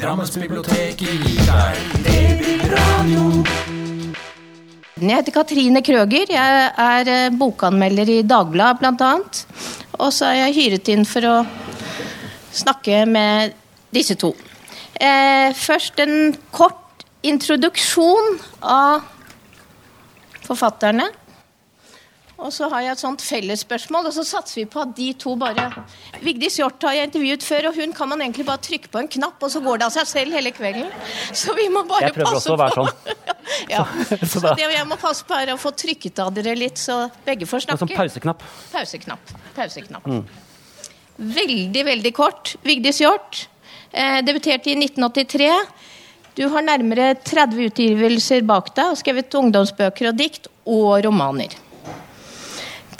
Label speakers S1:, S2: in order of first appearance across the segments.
S1: Drammensbiblioteket gir deg Babyradio.
S2: Jeg heter Katrine Krøger. Jeg er eh, bokanmelder i Dagbladet bl.a. Og så er jeg hyret inn for å snakke med disse to. Eh, først en kort introduksjon av forfatterne. Og så har jeg et sånt fellesspørsmål, og så satser vi på at de to bare Vigdis Hjorth har jeg intervjuet før, og hun kan man egentlig bare trykke på en knapp, og så går det av seg selv hele kvelden. Så vi må bare
S3: Jeg prøver
S2: passe
S3: også å være
S2: på.
S3: sånn.
S2: ja.
S3: Så
S2: det jeg må passe på, er å få trykket av dere litt, så begge får
S3: snakke en sånn pauseknapp.
S2: pauseknapp. Pauseknapp. Mm. Veldig, veldig kort. Vigdis Hjorth eh, debuterte i 1983. Du har nærmere 30 utgivelser bak deg og skrevet ungdomsbøker og dikt og romaner.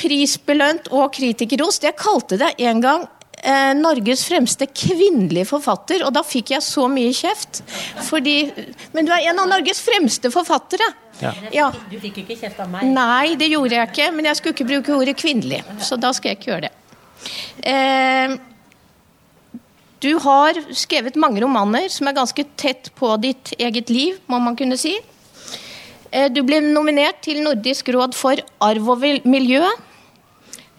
S2: Prisbelønt og kritikerrost. Jeg kalte deg en gang eh, Norges fremste kvinnelige forfatter, og da fikk jeg så mye kjeft. Fordi, men du er en av Norges fremste forfattere.
S3: Ja.
S2: ja.
S4: Du fikk ikke kjeft av meg.
S2: Nei, det gjorde jeg ikke, men jeg skulle ikke bruke ordet kvinnelig. Så da skal jeg ikke gjøre det. Eh, du har skrevet mange romaner som er ganske tett på ditt eget liv, må man kunne si. Eh, du ble nominert til Nordisk råd for arv og miljø.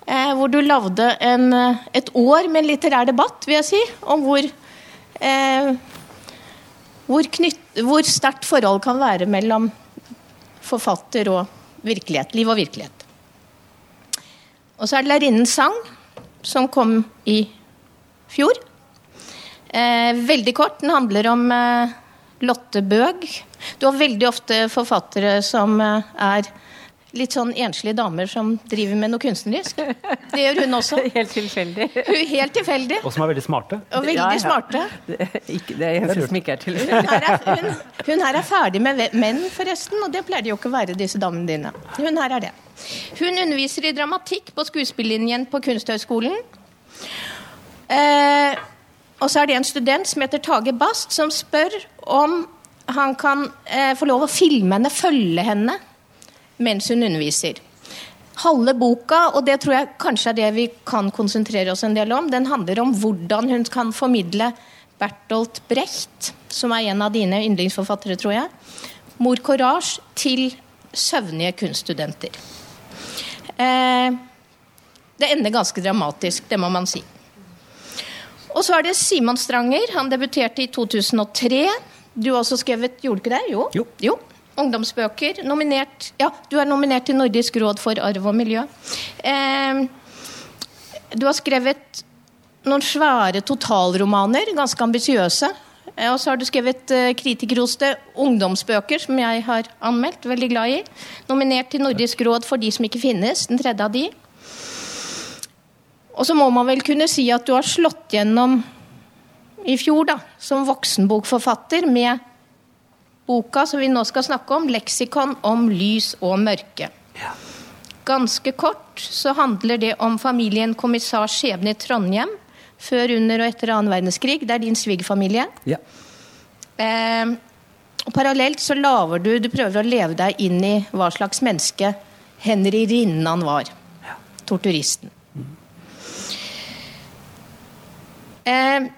S2: Eh, hvor du lagde eh, et år med en litterær debatt, vil jeg si, om hvor eh, hvor, hvor sterkt forhold kan være mellom forfatter og virkelighet. Liv og virkelighet. Og så er det 'Lærerinnens sang', som kom i fjor. Eh, veldig kort. Den handler om eh, Lotte Bøg. Du har veldig ofte forfattere som eh, er litt sånn enslige damer som driver med noe kunstnerisk. Det gjør hun også.
S4: Helt tilfeldig.
S2: Hun helt tilfeldig.
S3: Og som er veldig smarte.
S2: Og veldig
S4: Ja, ja.
S2: smarte.
S4: Det er ikke det eneste som ikke er
S2: Hun her, er, hun, hun her er ferdig med menn, forresten, og det pleier de jo ikke å være, disse damene dine. Hun her er det. Hun underviser i dramatikk på skuespillinjen på Kunsthøgskolen. Eh, og så er det en student som heter Tage Bast, som spør om han kan eh, få lov å filme henne, følge henne, mens hun underviser. Halve boka, og det tror jeg kanskje er det vi kan konsentrere oss en del om, den handler om hvordan hun kan formidle Bertolt Brecht, som er en av dine yndlingsforfattere, tror jeg, Mor Courage, til søvnige kunststudenter. Eh, det ender ganske dramatisk, det må man si. Og så er det Simon Stranger. Han debuterte i 2003. Du har også skrevet Gjorde du ikke det? Jo.
S3: Jo.
S2: Ungdomsbøker. Nominert Ja, du er nominert til Nordisk råd for arv og miljø. Eh, du har skrevet noen svære totalromaner, ganske ambisiøse. Eh, Og så har du skrevet eh, kritikerroste ungdomsbøker, som jeg har anmeldt. Veldig glad i. Nominert til Nordisk råd for de som ikke finnes. Den tredje av de. Og så må man vel kunne si at du har slått gjennom i fjor da, som voksenbokforfatter med boka som vi nå skal snakke om, 'Leksikon om lys og mørke'. Ganske kort så handler det om familien kommissars skjebne i Trondheim før, under og etter annen verdenskrig. Det er din svigerfamilie.
S3: Ja.
S2: Eh, og parallelt så laver du Du prøver å leve deg inn i hva slags menneske Henry Rinnan var. Torturisten. Eh,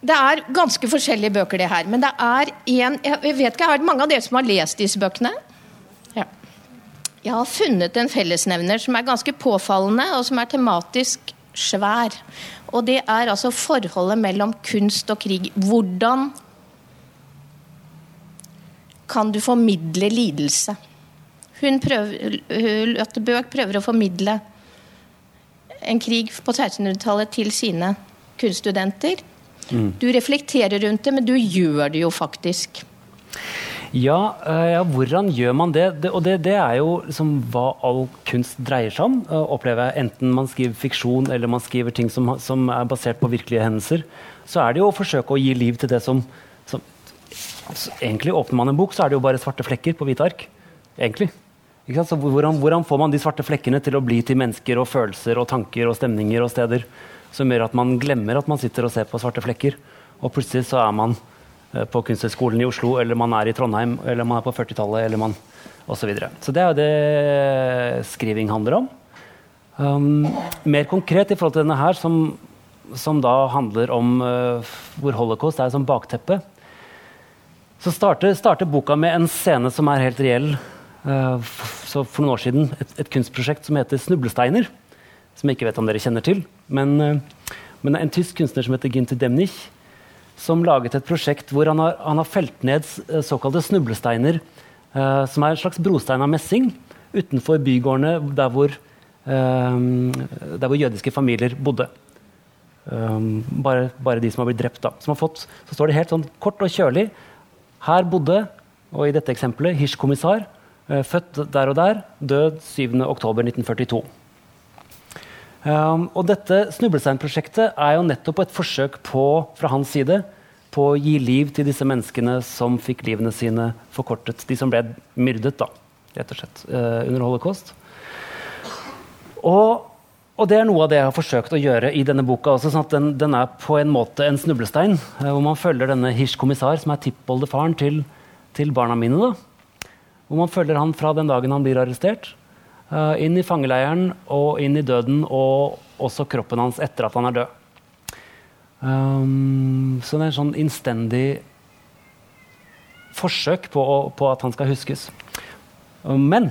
S2: det er ganske forskjellige bøker, det her. Men det er en Jeg vet ikke, er det mange av dere som har lest disse bøkene? Ja. Jeg har funnet en fellesnevner som er ganske påfallende, og som er tematisk svær. Og det er altså forholdet mellom kunst og krig. Hvordan kan du formidle lidelse? Hun prøver, Lotte prøver å formidle en krig på 1600-tallet til sine kunststudenter. Du reflekterer rundt det, men du gjør det jo faktisk.
S3: Ja, eh, ja, hvordan gjør man det? det og det, det er jo liksom hva all kunst dreier seg om. eh, opplever jeg. Enten man skriver fiksjon eller man skriver ting som, som er basert på virkelige hendelser. Så er det jo å forsøke å gi liv til det som, som Egentlig åpner man en bok, så er det jo bare svarte flekker på hvite ark. Egentlig. Hvordan, hvordan får man de svarte flekkene til å bli til mennesker og følelser og tanker og stemninger og steder som gjør at man glemmer at man sitter og ser på svarte flekker, og plutselig så er man eh, på Kunsthøgskolen i Oslo, eller man er i Trondheim, eller man er på 40-tallet, eller man osv. Så, videre. så det er jo det skriving handler om. Um, mer konkret i forhold til denne her, som som da handler om uh, hvor holocaust er som bakteppe. Så starter, starter boka med en scene som er helt reell. Uh, for noen år siden et, et kunstprosjekt som heter 'Snublesteiner'. Som jeg ikke vet om dere kjenner til. Men, eh, men en tysk kunstner som heter Günther Demnich, som laget et prosjekt hvor han har, han har felt ned eh, såkalte snublesteiner, eh, som er en slags brostein av messing, utenfor bygårdene der hvor, eh, der hvor jødiske familier bodde. Um, bare, bare de som har blitt drept. da. Som har fått, så står det helt sånn kort og kjølig. Her bodde, og i dette eksempelet, Hirsch-kommissar. eh, født der og der, død 7.10.1942. Um, og dette snublesteinprosjektet er jo nettopp et forsøk på, fra hans side på å gi liv til disse menneskene som fikk livene sine forkortet. De som ble myrdet, da, rett og slett, uh, under holocaust. Og, og det er noe av det jeg har forsøkt å gjøre i denne boka. også, sånn at den, den er på en måte en snublestein, uh, hvor man følger denne Hirsch-kommissar, som er tippoldefaren til, til barna mine. da. Hvor man følger han fra den dagen han blir arrestert, inn i fangeleiren og inn i døden, og også kroppen hans etter at han er død. Um, så det er en sånn innstendig forsøk på, på at han skal huskes. Um, Men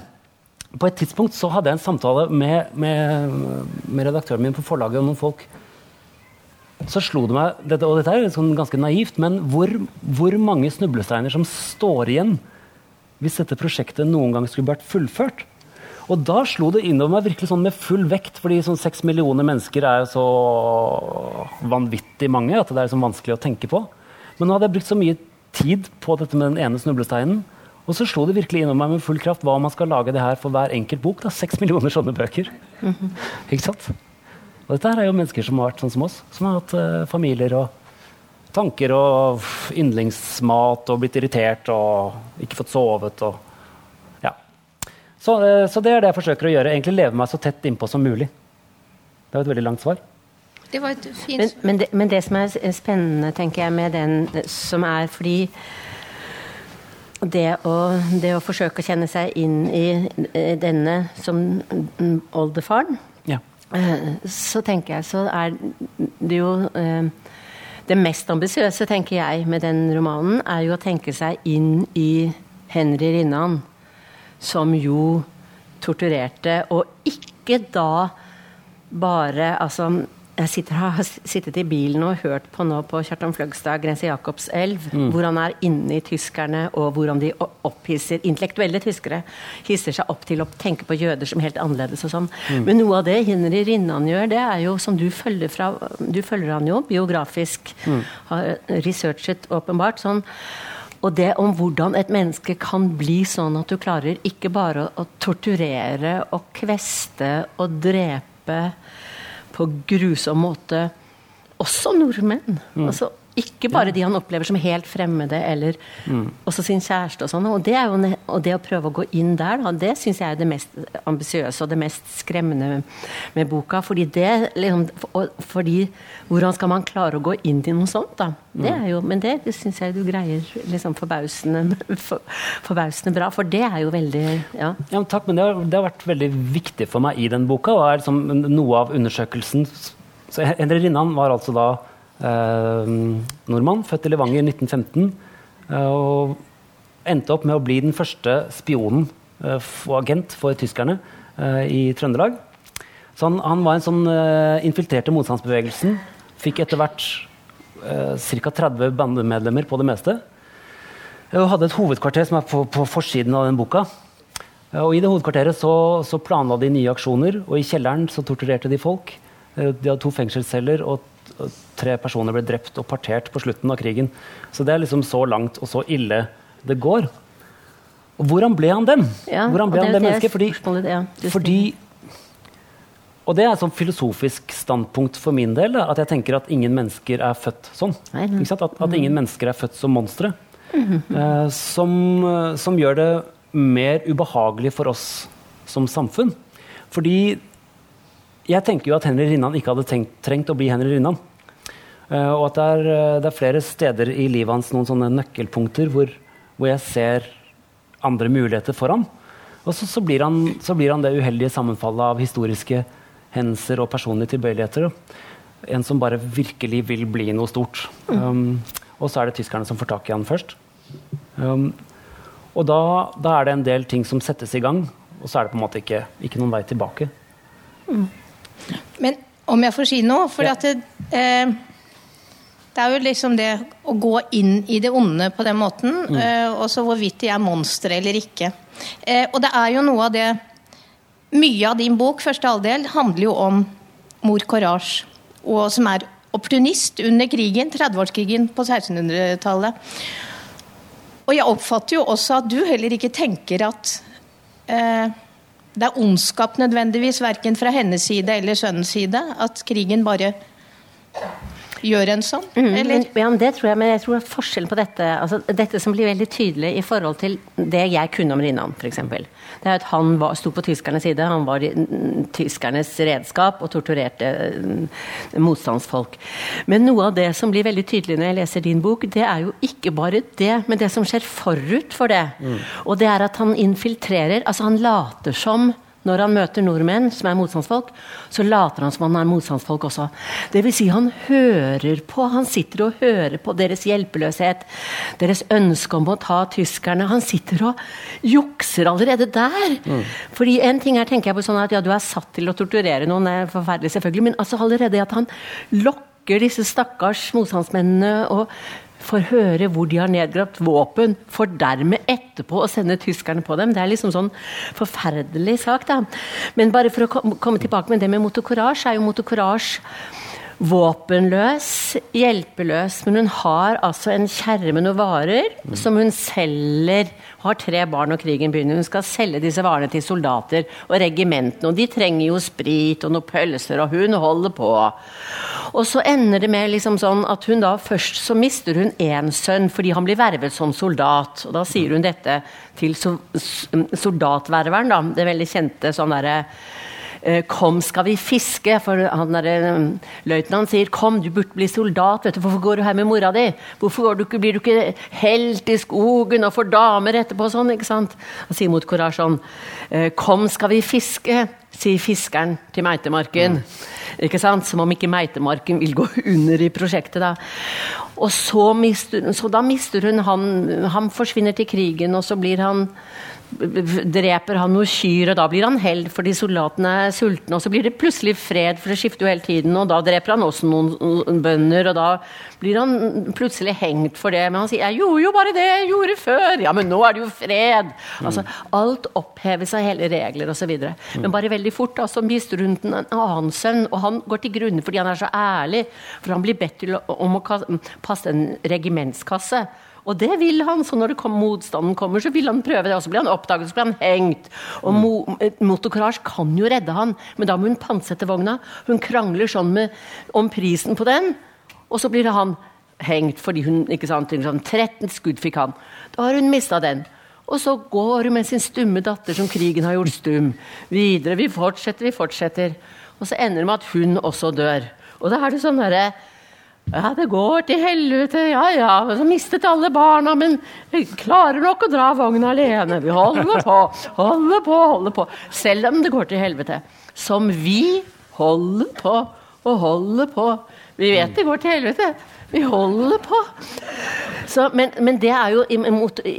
S3: på et tidspunkt så hadde jeg en samtale med, med, med redaktøren min på forlaget og noen folk. Så slo det meg, dette, og dette er sånn ganske naivt, men hvor, hvor mange snublesteiner som står igjen hvis dette prosjektet noen gang skulle vært fullført. Og da slo det innover meg virkelig sånn med full vekt, fordi sånn seks millioner mennesker er jo så vanvittig mange at det er sånn vanskelig å tenke på. Men nå hadde jeg brukt så mye tid på dette med den ene snublesteinen. Og så slo det virkelig innover meg med full kraft hva om man skal lage det her for hver enkelt bok. da, Seks millioner sånne bøker. Ikke sant? Og dette her er jo mennesker som har vært sånn som oss. Som har hatt eh, familier og tanker og yndlingsmat og blitt irritert og ikke fått sovet og. Så, eh, så det er det jeg forsøker å gjøre. Egentlig leve meg så tett innpå som mulig. Det var et veldig langt svar.
S2: Det var et fint
S4: Men, men, det, men det som er spennende, tenker jeg, med den eh, som er fordi det å, det å forsøke å kjenne seg inn i eh, denne som oldefaren,
S3: Ja.
S4: eh, så tenker jeg så er det jo eh, Det mest ambisiøse, tenker jeg, med den romanen, er jo å tenke seg inn i Henry Rinnan, som jo torturerte, og ikke da bare Altså, jeg sitter, har sittet i bilen og hørt på nå på Kjartan Fløgstad, 'Grense Jakobselv', hvor han er inne i tyskerne, og hvordan de opphisser Intellektuelle tyskere hisser seg opp til å tenke på jøder som helt annerledes og sånn. Men noe av det Henry Rinnan gjør, det er jo som du følger fra Du følger han jo biografisk, har researchet åpenbart. sånn og det om hvordan et menneske kan bli sånn at du klarer ikke bare å, å torturere og kveste og drepe på grusom måte også nordmenn. Altså, ikke bare de han opplever som helt fremmede, eller også sin kjæreste og sånn. Og og det å prøve å gå inn der, da, det syns jeg er det mest ambisiøse og det mest skremmende med boka. Fordi det liksom, fordi Hvordan skal man klare å gå inn i noe sånt, da? Det er jo, men det, det syns jeg du greier liksom forbausende, for, forbausende bra. For det er jo veldig Ja.
S3: Ja, men takk, men det har, det har vært veldig viktig for meg i den boka, og er liksom noe av undersøkelsen. Så Endre Rinnan var altså da nordmann, født i Levanger i 1915, eh, og endte opp med å bli den første spionen eh, og agent for tyskerne eh, i Trøndelag. Så han, han var en sånn eh, infiltrerte motstandsbevegelsen. Fikk etter hvert uh, ca. 30 bandemedlemmer på det meste. Og hadde et hovedkvarter som er på, på forsiden av den boka. Eh, Og I det hovedkvarteret så, så planla de nye aksjoner, og i kjelleren så torturerte de folk. Eh, De hadde to fengselsceller, og tre personer ble drept og partert på slutten av krigen. Så det er liksom så langt og så ille det går. Og hvordan ble han den?
S4: Ja,
S3: hvordan ble han det mennesket? Fordi,
S4: ja,
S3: fordi Og det er et sånn filosofisk standpunkt for min del, da, at jeg tenker at ingen mennesker er født sånn.
S4: Nei, nei.
S3: At, at ingen mennesker er født som monstre. Eh, som, eh, som gjør det mer ubehagelig for oss som samfunn. Fordi jeg tenker jo at Henry Rinnan ikke hadde tenkt, trengt å bli Henry Rinnan. Eh, og at det er, eh, det er flere steder i livet hans noen sånne nøkkelpunkter hvor, hvor jeg ser andre muligheter for ham. Og så, så, blir han, så blir han det uheldige sammenfallet av historiske hendelser og personlige tilbøyeligheter. En som bare virkelig vil bli noe stort. Um, og så er det tyskerne som får tak i han først. Um, og da, da, er det en del ting som settes i gang, og så er det på en måte ikke, ikke noen vei tilbake.
S2: Men om jeg får si noe For
S3: Ja.
S2: at det, eh, det er jo liksom det å gå inn i det onde på den måten, eh, og så hvorvidt de er monstre eller ikke. Eh, og det er jo noe av det Mye av din bok, første halvdel, handler jo om mor Courage, og som er opportunist under krigen, 30-årskrigen på 1600-tallet. Og jeg oppfatter jo også at du heller ikke tenker at eh, det er ondskap nødvendigvis, verken fra hennes side eller sønnens side, at krigen bare gjør en sånn?
S4: Mm,
S2: Eller?
S4: men, ja, men det tror jeg, men jeg tror at forskjellen på dette altså Dette som blir veldig tydelig i forhold til det jeg kunne om Rinnan, f.eks. Det er at han var, sto på tyskernes side. Han var i, mm, tyskernes redskap og torturerte mm, motstandsfolk. Men noe av det som blir veldig tydelig når jeg leser din bok, det er jo ikke bare det, men det som skjer forut for det. Og det er at han infiltrerer. Altså, han later som når han møter nordmenn som er motstandsfolk, så later han som han er motstandsfolk også. Det vil si, han hører på. Han sitter og hører på deres hjelpeløshet, deres ønske om å ta tyskerne. Han sitter og jukser allerede der. Fordi en ting er, tenker jeg på sånn at ja, du er satt til å torturere noen, det er forferdelig selvfølgelig, men altså allerede at han lokker disse stakkars motstandsmennene og får høre hvor de har nedgravd våpen, for dermed etterpå å sende tyskerne på dem. Det er liksom sånn forferdelig sak, da. Men bare for å komme tilbake med det med motocourage, er jo motocourage våpenløs, hjelpeløs, men hun har altså en kjerre med noen varer som hun selger. Har tre barn når krigen begynner. Hun skal selge disse varene til soldater og regimentene. Og de trenger jo sprit og noen pølser, og hun holder på. Og så ender det med liksom sånn at hun da først så mister hun én sønn fordi han blir vervet som soldat. Og da sier hun dette til so soldatververen, da. Det veldig kjente sånn derre eh, Kom, skal vi fiske? For han eh, løytnant sier kom, du burde bli soldat. vet du, Hvorfor går du her med mora di? Hvorfor du ikke, blir du ikke helt i skogen og får damer etterpå? sånn, ikke sant? Han sier mot Courage sånn eh, Kom, skal vi fiske? Sier fiskeren til Meitemarken. Ikke sant? Som om ikke Meitemarken vil gå under i prosjektet. da. Og så, mister, så da mister hun han Han forsvinner til krigen, og så blir han dreper han noen kyr, og da blir han held fordi soldatene er sultne. Og så blir det plutselig fred, for det skifter jo hele tiden, og da dreper han også noen bønder. Og da blir han plutselig hengt for det. Men han sier 'jeg gjorde jo bare det jeg gjorde før'. Ja, men nå er det jo fred! Altså, alt oppheves av hele regler osv. Men bare veldig fort da, så mister hun en annen sønn, og han går til grunne fordi han er så ærlig. For han blir bedt om å passe en regimentskasse. Og det vil han, så når det kom, motstanden kommer, så vil han prøve det. Og så blir han oppdaget, så blir han hengt. Og mo, Motocourage kan jo redde han, men da må hun pantsette vogna. Hun krangler sånn med, om prisen på den, og så blir det han hengt fordi hun ikke sant, sånn, 13 skudd fikk han. Da har hun mista den. Og så går hun med sin stumme datter, som krigen har gjort stum, videre. Vi fortsetter, vi fortsetter. Og så ender det med at hun også dør. Og da er det sånn derre ja, det går til helvete, ja ja. Så mistet alle barna, men vi klarer nok å dra vogna alene. Vi holder på, holder på, holder på. Selv om det går til helvete. Som vi holder på og holder på. Vi vet det går til helvete. Vi holder på. Så, men, men det er jo i,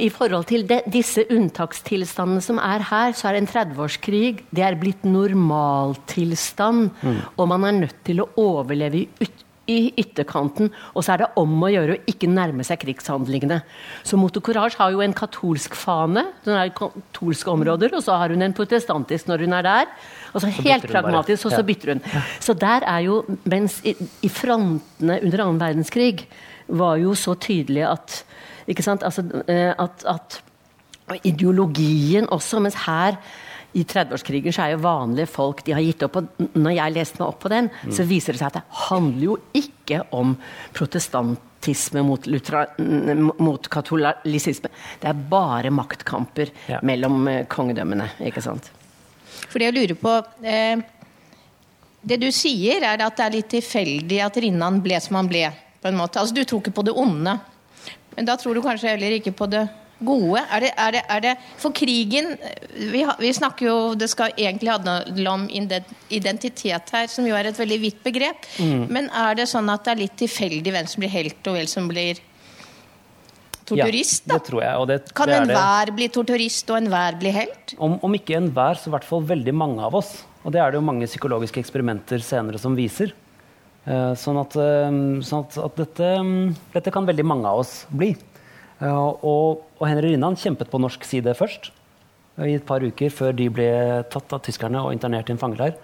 S4: i forhold til de, disse unntakstilstandene som er her, så er en 30-årskrig det er blitt normaltilstand. Og man er nødt til å overleve i ut, i ytterkanten, og så er det om å gjøre å ikke nærme seg krigshandlingene. Så Moto Courage har jo en katolsk fane, den er i katolske områder, og så har hun en protestantisk når hun er der. Og
S3: så
S4: Helt pragmatisk, og så bytter hun. Så der er jo, mens i, i frontene under annen verdenskrig var jo så tydelig at ikke sant, altså, eh, at, at ideologien også, mens her i 30-årskrigen så er jo vanlige folk de har gitt opp. Og når jeg leste meg opp på den, så viser det seg at det handler jo ikke om protestantisme mot, lutra, mot katolisisme. Det er bare maktkamper
S3: Ja.
S4: mellom eh, kongedømmene. ikke sant?
S2: For det jeg lurer på eh, Det du sier, er at det er litt tilfeldig at Rinnan ble som han ble. på en måte. Altså Du tror ikke på det onde, men da tror du kanskje heller ikke på det gode? Er det, er det, er det For krigen vi, har, vi snakker jo Det skal egentlig handle om identitet her, som jo er et veldig vidt begrep.
S3: Mm.
S2: Men er det sånn at det er litt tilfeldig hvem som blir helt, og hvem som blir torturist? da?
S3: Ja, det tror jeg. Det,
S2: Kan
S3: er
S2: enhver bli torturist, og enhver bli helt?
S3: Om, om ikke enhver, så i hvert fall veldig mange av oss. Og det er det jo mange psykologiske eksperimenter senere som viser. Eh, sånn at, eh, sånn at, at dette, dette kan veldig mange av oss bli. Og, og Henry Rinnan kjempet på norsk side først. eh, I et par uker før de ble tatt av tyskerne og internert i en fangeleir.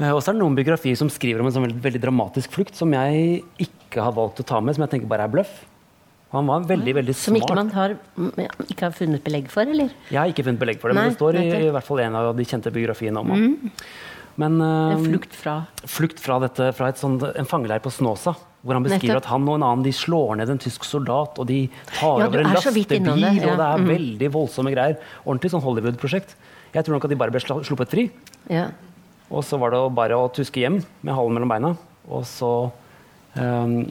S3: Eh, Og så er det noen biografier som skriver om en sånn veldig, veldig dramatisk flukt som jeg ikke har valgt å ta med, som jeg tenker bare er bløff. Han var veldig, veldig smart.
S4: Som ikke man har, mm, ikke har funnet belegg for, eller?
S3: Jeg har ikke funnet belegg for det, men det står i, i hvert fall en av de kjente biografiene om ham. Men uh,
S4: En flukt fra
S3: flukt fra, dette, fra et sånt, en fangeleir på Snåsa, hvor han beskriver
S4: Nettopp.
S3: at han og en annen de slår ned en tysk soldat, og de tar
S4: Ja,
S3: over en lastebil,
S4: det, ja.
S3: og det er
S4: mm.
S3: veldig voldsomme greier. Ordentlig sånn Hollywood-prosjekt. Jeg tror nok at de bare ble sluppet fri,
S4: ja.
S3: og så var det bare å tuske hjem med halen mellom beina, og så um,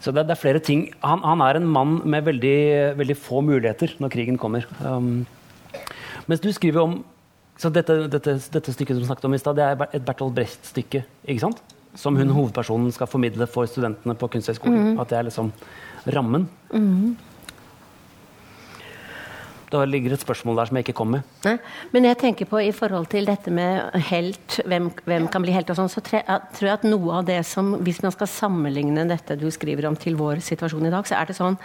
S3: så det, det er flere ting. Han, han er en mann med veldig, veldig få muligheter når krigen kommer. Um, mens du skriver om så dette, dette, dette stykket som snakket om i stad, det er et Bertolt Brecht-stykke. ikke sant? Som hun hovedpersonen skal formidle for studentene på Kunsthøgskolen. At det er liksom rammen. Da ligger et spørsmål der som jeg ikke kom med.
S4: Nei, Men jeg tenker på i forhold til dette med helt, hvem, hvem kan bli helt og sånn, så tre, jeg tror jeg at noe av det som Hvis man skal sammenligne dette du skriver om til vår situasjon i dag, så er det sånn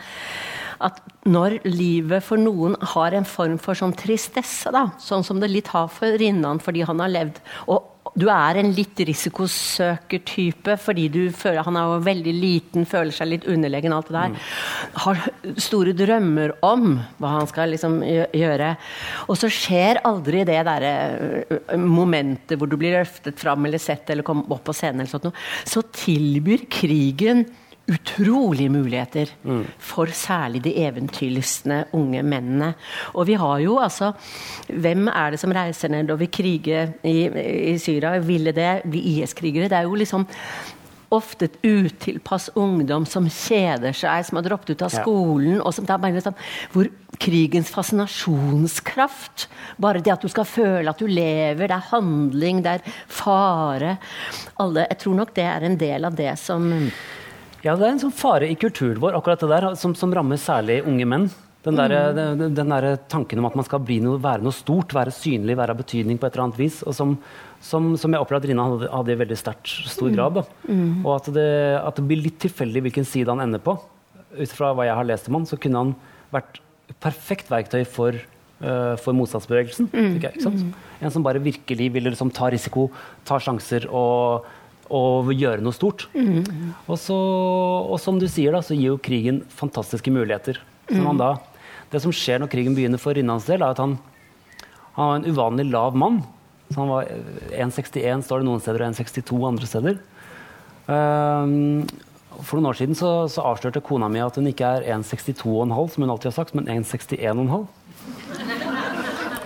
S4: at når livet for noen har en form for sånn tristesse, da, sånn som det litt har for Rinnan fordi han har levd og du er en litt risikosøker-type fordi du føler han er jo veldig liten, føler seg litt underlegen, alt det der. Har store drømmer om hva han skal liksom gjøre. Og så skjer aldri det derre momentet hvor du blir løftet fram eller sett eller kommer opp på scenen eller sånt noe. Så tilbyr krigen utrolige muligheter for særlig de eventyrlystne unge mennene. Og vi har jo altså Hvem er det som reiser ned og vil krige i, i Syria? Ville det bli IS-krigere? Det er jo liksom ofte et utilpass ungdom som kjeder seg, som har droppet ut av
S3: Ja.
S4: skolen. og som bare sånn, Hvor krigens fascinasjonskraft Bare det at du skal føle at du lever, det er handling, det er fare alle, Jeg tror nok det er en del av det som
S3: Ja, det er en sånn fare i kulturen vår, akkurat det der, som, som rammer særlig unge menn. Den der, den, den der tanken om at man skal bli noe, være noe stort, være synlig, være av betydning på et eller annet vis. Og som, som, som jeg opplevde at Rina hadde, hadde i veldig sterkt stor grad. Da. Og at det, at det blir litt tilfeldig hvilken side han ender på. Ut fra hva jeg har lest om han, så kunne han vært perfekt verktøy for, uh, for motstandsbevegelsen. Mm. jeg, sant? En som bare virkelig ville liksom ta risiko, ta sjanser og, og gjøre noe stort. Og, så, og som du sier, da, så gir jo krigen fantastiske muligheter. Som da, det som skjer når krigen begynner for Rinnans del, er at han, han var en uvanlig lav mann. Så han var eh, 1,61 står det noen steder, og 1,62 andre steder. Um, for noen år siden så, så avslørte kona mi at hun ikke er 1,62,5, som hun alltid har sagt, men 1,61,5.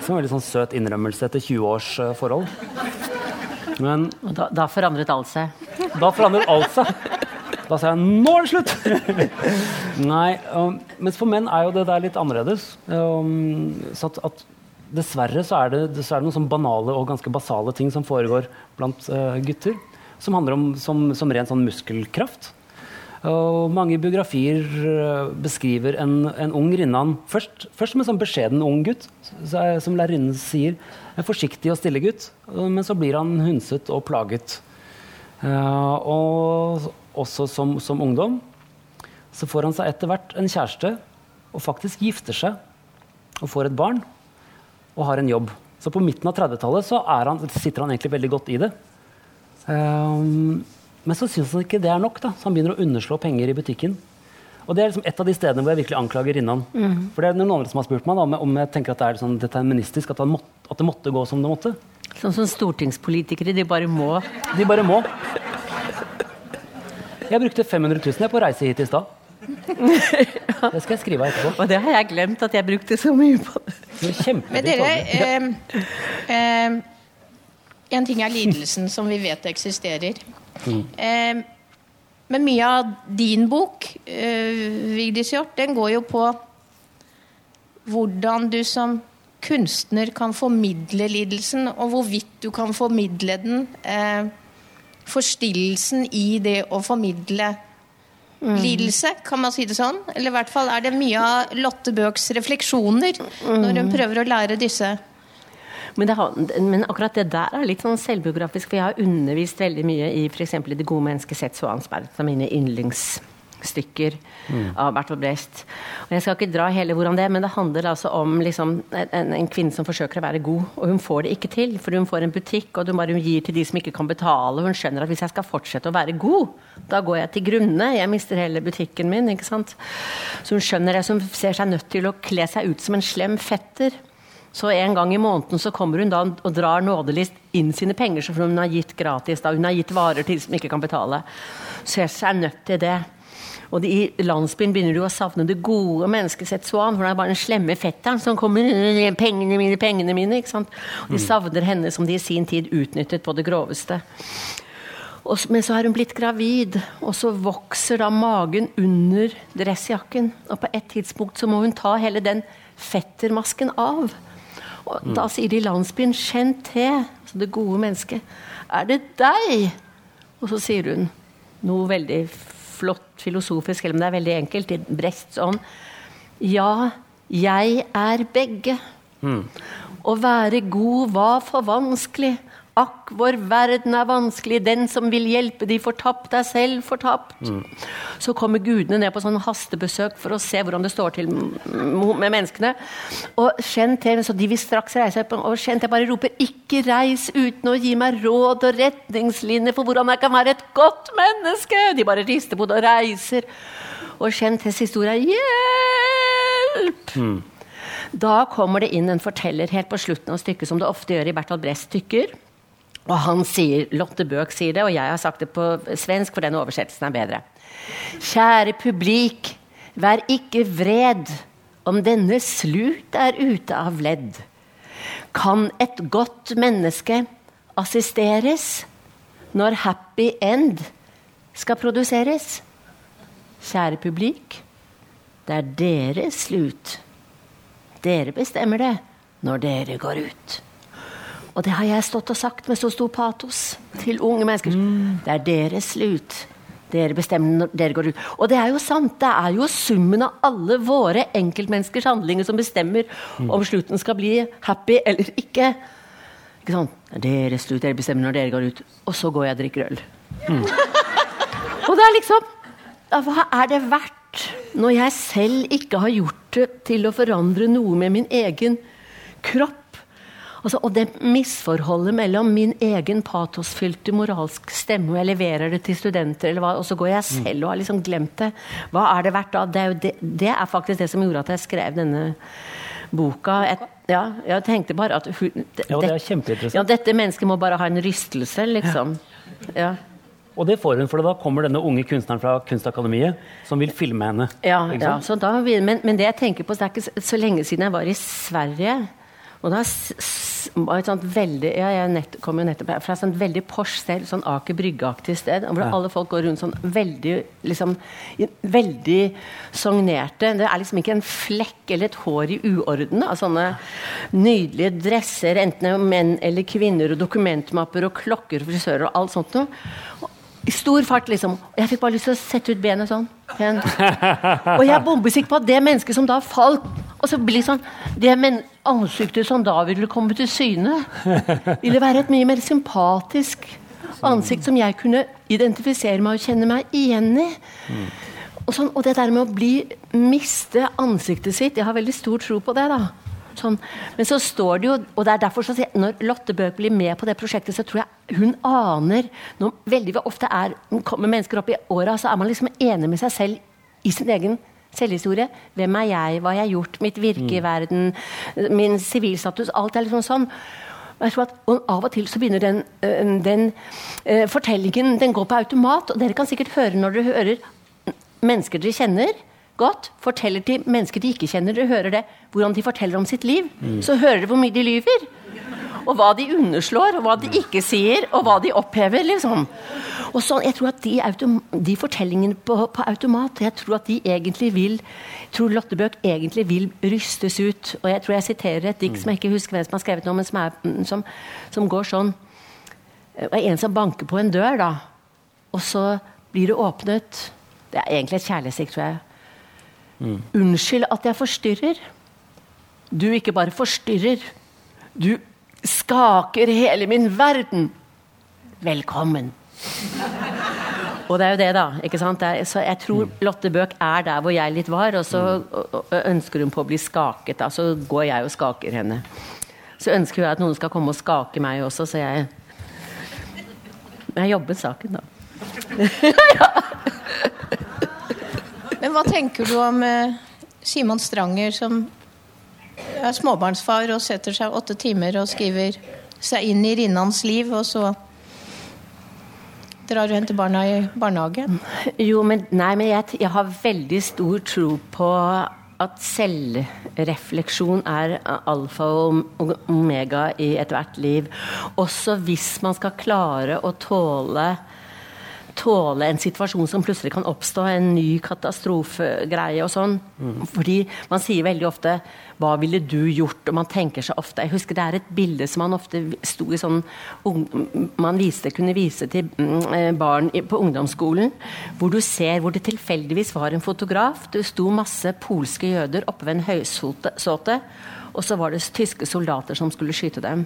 S3: Som en veldig sånn søt innrømmelse etter 20 års eh, forhold. Men
S4: da, da forandret alt seg.
S3: da forandret alt seg. Da sa jeg 'nå er det slutt'! Nei, um, mens for menn er jo det der litt annerledes. Um, så at, at dessverre så er, det, så er det noen sånn banale og ganske basale ting som foregår blant uh, gutter. Som handler om som, som ren sånn muskelkraft. Og mange biografier uh, beskriver en, en ung rinnan først, først som en sånn beskjeden ung gutt, som lærerinnen sier. En forsiktig og stille gutt. Men så blir han hundset og plaget. Uh, og også som, som ungdom så får han seg etter hvert en kjæreste og faktisk gifter seg og får et barn og har en jobb. Så på midten av 30-tallet så er sitter han egentlig veldig godt i det. Um, men så syns han ikke det er nok, da, så han begynner å underslå penger i butikken. Og Det er liksom et av de stedene hvor jeg virkelig anklager Rinnan. For det er noen andre som har spurt meg da, om, jeg, tenker at det er sånn deterministisk, at, han måtte, at det måtte gå som det måtte.
S4: Sånn som stortingspolitikere, de bare må.
S3: De bare må. Jeg brukte 500 000 jeg på å reise hit i stad. Det skal jeg skrive av etterpå.
S4: Og det har jeg glemt at jeg brukte så mye på. det.
S3: Det
S2: Men dere eh, eh, En ting er lidelsen som vi vet eksisterer. Eh, men mye av din bok, eh, Vigdis Hjorth, den går jo på hvordan du som kunstner kan formidle lidelsen, og hvorvidt du kan formidle den. Eh, forstillelsen i det å formidle lidelse, kan man si det sånn? Eller i hvert fall er det mye av Lotte Bøchs refleksjoner når hun prøver å lære disse
S4: Men, det men akkurat det der er litt sånn selvbiografisk, for jeg har undervist veldig mye i f.eks. 'Det gode mennesket Seth Svansberg', som mine yndlingsstykker av Bertolt Brecht. Og jeg skal ikke dra hele hvordan det, men det handler altså om liksom, en, en kvinne som forsøker å være god, og hun får det ikke til. For hun får en butikk, og hun bare gir til de som ikke kan betale. Hun skjønner at hvis jeg skal fortsette å være god, da går jeg til grunne. Jeg mister hele butikken min. ikke sant? Så hun skjønner det, så hun ser seg nødt til å kle seg ut som en slem fetter. Så en gang i måneden så kommer hun da og drar nådelist inn sine penger som hun har gitt gratis. da Hun har gitt varer til som ikke kan betale. Så jeg er nødt til det. Og de, I landsbyen begynner du å savne det gode mennesket Seth Swan, for det er bare den slemme fetteren som kommer Pengene mine, pengene mine. ikke sant? Og de savner henne som de i sin tid utnyttet på det groveste. Og, men så er hun blitt gravid, og så vokser da magen under dressjakken. Og på et tidspunkt så må hun ta hele den fettermasken av. Og da sier de i landsbyen til', altså det gode mennesket. 'Er det deg?' Og så sier hun noe veldig flott filosofisk, selv om det er veldig enkelt, i Brechts ånd. Ja, jeg er begge. Å være god var for vanskelig. Akk, vår verden er vanskelig. Den som vil hjelpe de fortapt, er selv fortapt. Så kommer gudene ned på sånn hastebesøk for å se hvordan det står til med menneskene. Og kjenn til, så de vil straks reise opp, og kjenn til bare roper 'Ikke reis uten å gi meg råd og retningslinjer for hvordan jeg kan være et godt menneske'. De bare rister på det og reiser. Og kjenn til historia 'Hjelp'. Da kommer det inn en forteller helt på slutten av stykket, som det ofte gjør i Bertolt Brechts stykker. Og han sier, Lotte Bøck sier det, og jeg har sagt det på svensk, for den oversettelsen er bedre. Kjære publik, vær ikke vred om denne slut er ute av ledd. Kan et godt menneske assisteres når happy end skal produseres? Kjære publik, det er deres slut. Dere bestemmer det når dere går ut. Og det har jeg stått og sagt med så stor patos til unge mennesker. Det er deres slut. Dere bestemmer når dere går ut. Og det er jo sant. Det er jo summen av alle våre enkeltmenneskers handlinger som bestemmer om slutten skal bli happy eller ikke. Ikke sant? Dere er deres slut. Dere bestemmer når dere går ut. Og så går jeg og drikker øl. Og det er liksom Hva er det verdt når jeg selv ikke har gjort det til å forandre noe med min egen kropp? Altså, og det misforholdet mellom min egen patosfylte moralsk stemme, og jeg leverer det til studenter, eller hva, og så går jeg selv og har liksom glemt det. Hva er det verdt da? Det er, det, det er faktisk det som gjorde at jeg skrev denne boka. Jeg, ja, jeg tenkte bare at hun, det,
S3: Ja, det er kjempeinteressant.
S4: ja, dette mennesket må bare ha en rystelse, liksom. Ja.
S3: Og det får hun, for da kommer denne unge kunstneren fra Kunstakademiet som vil filme henne.
S4: Ja, ja da, men, men det jeg tenker på, det er ikke så- så lenge siden jeg var i Sverige. Og da var et sånt veldig ja, Jeg nett, kom jo nettopp her fra et sånt veldig Porsche selv, sånn Aker Brygge-aktig sted, hvor
S3: Ja.
S4: alle folk går rundt sånn veldig liksom, Veldig sognerte. Det er liksom ikke en flekk eller et hår i uorden av sånne nydelige dresser, enten det er menn eller kvinner, og dokumentmapper og klokker og frisører og alt sånt noe. I stor fart, liksom. Og jeg fikk bare lyst til å sette ut benet sånn. pent. Og jeg er bombesikker på at det mennesket som da falt og så blir sånn, Det ansiktet som da ville komme til syne, ville være et mye mer sympatisk ansikt som jeg kunne identifisere meg og kjenne meg igjen i. Og, sånn, og det der med å bli, miste ansiktet sitt Jeg har veldig stor tro på det. da. Sånn. Men så står det jo Og det er derfor så sier- Når Lotte Bøck blir med på det prosjektet, så tror jeg hun aner når Veldig ofte er, kommer mennesker opp i åra, så er man liksom enig med seg selv i sin egen selvhistorie. Hvem er jeg? Hva har jeg gjort? Mitt virke i verden? Min sivilstatus? Alt er liksom sånn. At og Av og til så begynner den, øh, den øh, fortellingen den går på automat. og Dere kan sikkert høre når dere hører mennesker dere kjenner godt, forteller til mennesker de ikke kjenner. Dere hører det, hvordan de forteller om sitt liv. Så hører dere hvor mye de lyver. Og hva de underslår, og hva de ikke sier, og hva de opphever. liksom. Og sånn, jeg tror at De, de fortellingene på, på, automat jeg tror at de egentlig vil tror Lotte Bøck egentlig vil rystes ut. Og jeg tror jeg siterer et dikt som jeg ikke husker hvem som har skrevet nå, men som, er, som, som går sånn Det er en som banker på en dør, da. Og så blir det åpnet. Det er egentlig et kjærlighetsdikt, tror jeg. Mm. Unnskyld at jeg forstyrrer. Du ikke bare forstyrrer. Du skaker hele min verden. Velkommen. Og det er jo det, da. ikke sant? Er, så jeg tror Lotte Bøck er der hvor jeg litt var, og så ønsker hun på å bli skaket. Da. Så går jeg og skaker henne. Så ønsker hun at noen skal komme og skake meg også, så jeg Jeg jobbet saken, da. ja.
S2: Men hva tenker du om eh, Simon Stranger, som er småbarnsfar og setter seg åtte timer og skriver seg inn i Rinnans liv, og så drar du hen til barna i barnehagen?
S4: Jo, men, nei, men jeg, jeg har veldig stor tro på at selvrefleksjon er alfa og omega i ethvert liv. Også hvis man skal klare å tåle tåle en situasjon som plutselig kan oppstå, en ny katastrofegreie og sånn. Mm. Fordi man sier veldig ofte 'hva ville du gjort?' og man tenker seg ofte Jeg husker det er et bilde som man ofte sto i sånn Man viste, kunne vise til mm, eh, barn på ungdomsskolen, hvor du ser hvor det tilfeldigvis var en fotograf. Det sto masse polske jøder oppe ved en høysåte, og så var det tyske soldater som skulle skyte dem.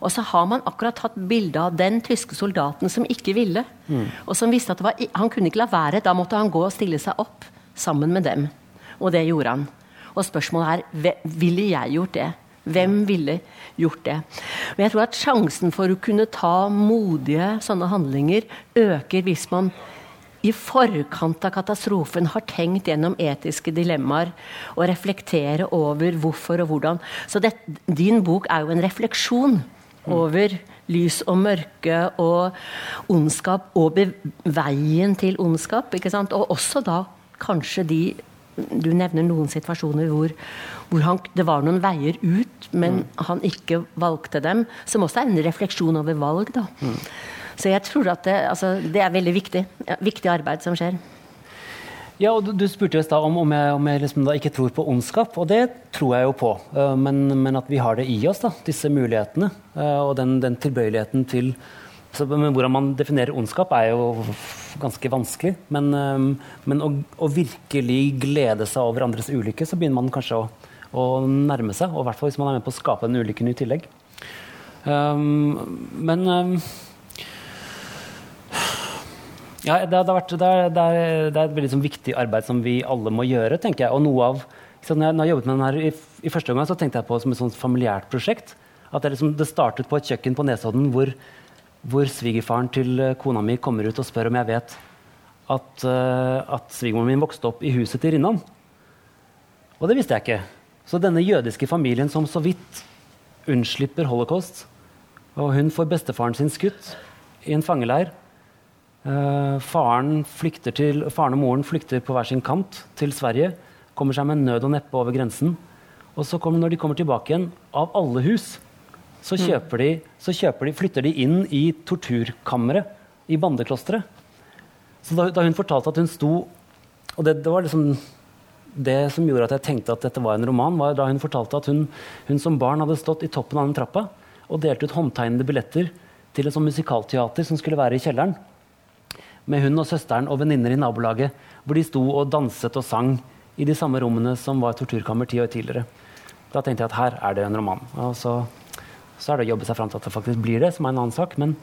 S4: Og så har man akkurat tatt bilde av den tyske soldaten som ikke ville. Mm. Og som visste at var, han kunne ikke la være. Da måtte han gå og stille seg opp sammen med dem. Og det gjorde han. Og spørsmålet er ville jeg gjort det? Hvem ville gjort det? Men jeg tror at sjansen for å kunne ta modige sånne handlinger øker hvis man i forkant av katastrofen har tenkt gjennom etiske dilemmaer og reflektere over hvorfor og hvordan. Så det, din bok er jo en refleksjon over lys og mørke og ondskap og veien til ondskap. Og også da kanskje de Du nevner noen situasjoner hvor, hvor han, det var noen veier ut, men mm. han ikke valgte dem. Som også er en refleksjon over valg. da. Mm. Så jeg tror at det, altså, det er veldig viktig. Viktig arbeid som skjer.
S3: Ja, og Du, du spurte i stad om, om jeg, om jeg liksom ikke tror på ondskap, og det tror jeg jo på. Uh, men, men, at vi har det i oss, da, disse mulighetene. Uh, og den, den, tilbøyeligheten til så, men Hvordan man definerer ondskap, er jo ganske vanskelig. Men, men å, å, virkelig glede seg over andres ulykke, så begynner man kanskje å, å nærme seg. Og i hvert fall hvis man er med på å skape den ulykken i tillegg. Um, men um, ja, det, det, vært, det, er, det, er, det er et veldig sånn, viktig arbeid som vi alle må gjøre. tenker jeg. Og noe av, så når, jeg, når jeg jobbet med den her i, i, første omgang, så tenkte jeg på det som et sånt familiært prosjekt. At liksom, det startet på et kjøkken på Nesodden hvor, hvor svigerfaren til eh, kona mi kommer ut og spør om jeg vet at, uh, at svigermoren min vokste opp i huset til Rinnan. Og det visste jeg ikke. Så denne jødiske familien som så vidt unnslipper holocaust, og hun får bestefaren sin skutt i en fangeleir Uh, faren, til, faren, og moren flykter på hver sin kant til Sverige. Kommer seg med nød og neppe over grensen. Og så kommer, når de kommer tilbake igjen, av alle hus, så, kjøper de, så de, flytter de inn i torturkammeret i bandeklosteret. Så da, da, hun fortalte at hun sto Og det, det, var liksom det som gjorde at jeg tenkte at dette var en roman, var da hun fortalte at hun, hun som barn hadde stått i toppen av den trappa og delte ut håndtegnede billetter til et sånt musikalteater som skulle være i kjelleren med hun og søsteren og venninner i nabolaget, hvor de sto og danset og sang i de samme rommene som var torturkammer ti år tidligere. Da tenkte jeg at her er det en roman. Og så, så er det å jobbe seg fram til at det faktisk blir det, som er en annen sak. Men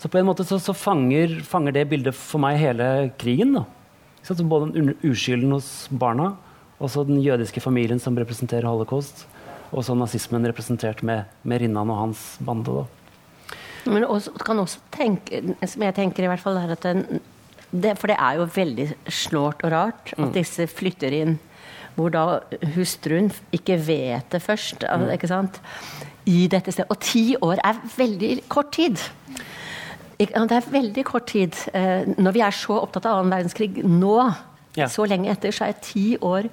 S3: så på en måte så, så fanger, fanger, det bildet for meg hele krigen. da. Så både uskylden hos barna, og så den jødiske familien som representerer holocaust, og så nazismen representert med, med Rinnan og hans bande. da.
S4: Men også, kan også tenke, som jeg tenker i hvert fall, er at den, det, For det er jo veldig snålt og rart at mm. disse flytter inn hvor da hustruen ikke vet det først. Mm. ikke sant? I dette stedet. Og ti år er veldig kort tid. Det er veldig kort tid. Eh, når vi er så opptatt av annen verdenskrig nå, ja. så lenge etter, så er ti år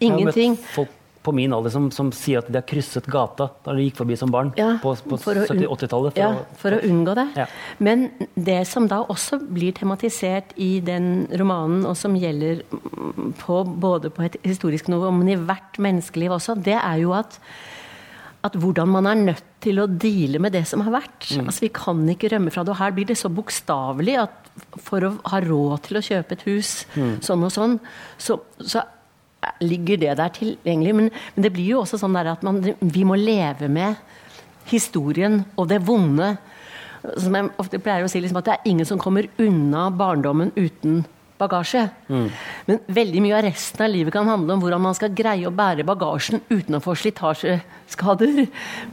S4: ingenting.
S3: Jeg har møtt folk på min alder som, som sier at de har krysset gata da de gikk forbi som barn
S4: Ja,
S3: på, på
S4: for å unn-
S3: 70-80-tallet. for
S4: Ja, for å unngå det.
S3: Ja.
S4: Men det som da også blir tematisert i den romanen, og som gjelder på, både på et historisk nivå, men i hvert menneskeliv også, det er jo at at hvordan man er nødt til å deale med det som har vært. Altså Vi kan ikke rømme fra det. Og her blir det så bokstavelig at for å ha råd til å kjøpe et hus sånn og sånn, så, så ligger det der tilgjengelig. Men, men det blir jo også sånn der at man, vi må leve med historien og det vonde. Som jeg ofte pleier å si, liksom at det er ingen som kommer unna barndommen uten bagasje. Men veldig mye av resten av livet kan handle om hvordan man skal greie å bære bagasjen uten å få slitasjeskader.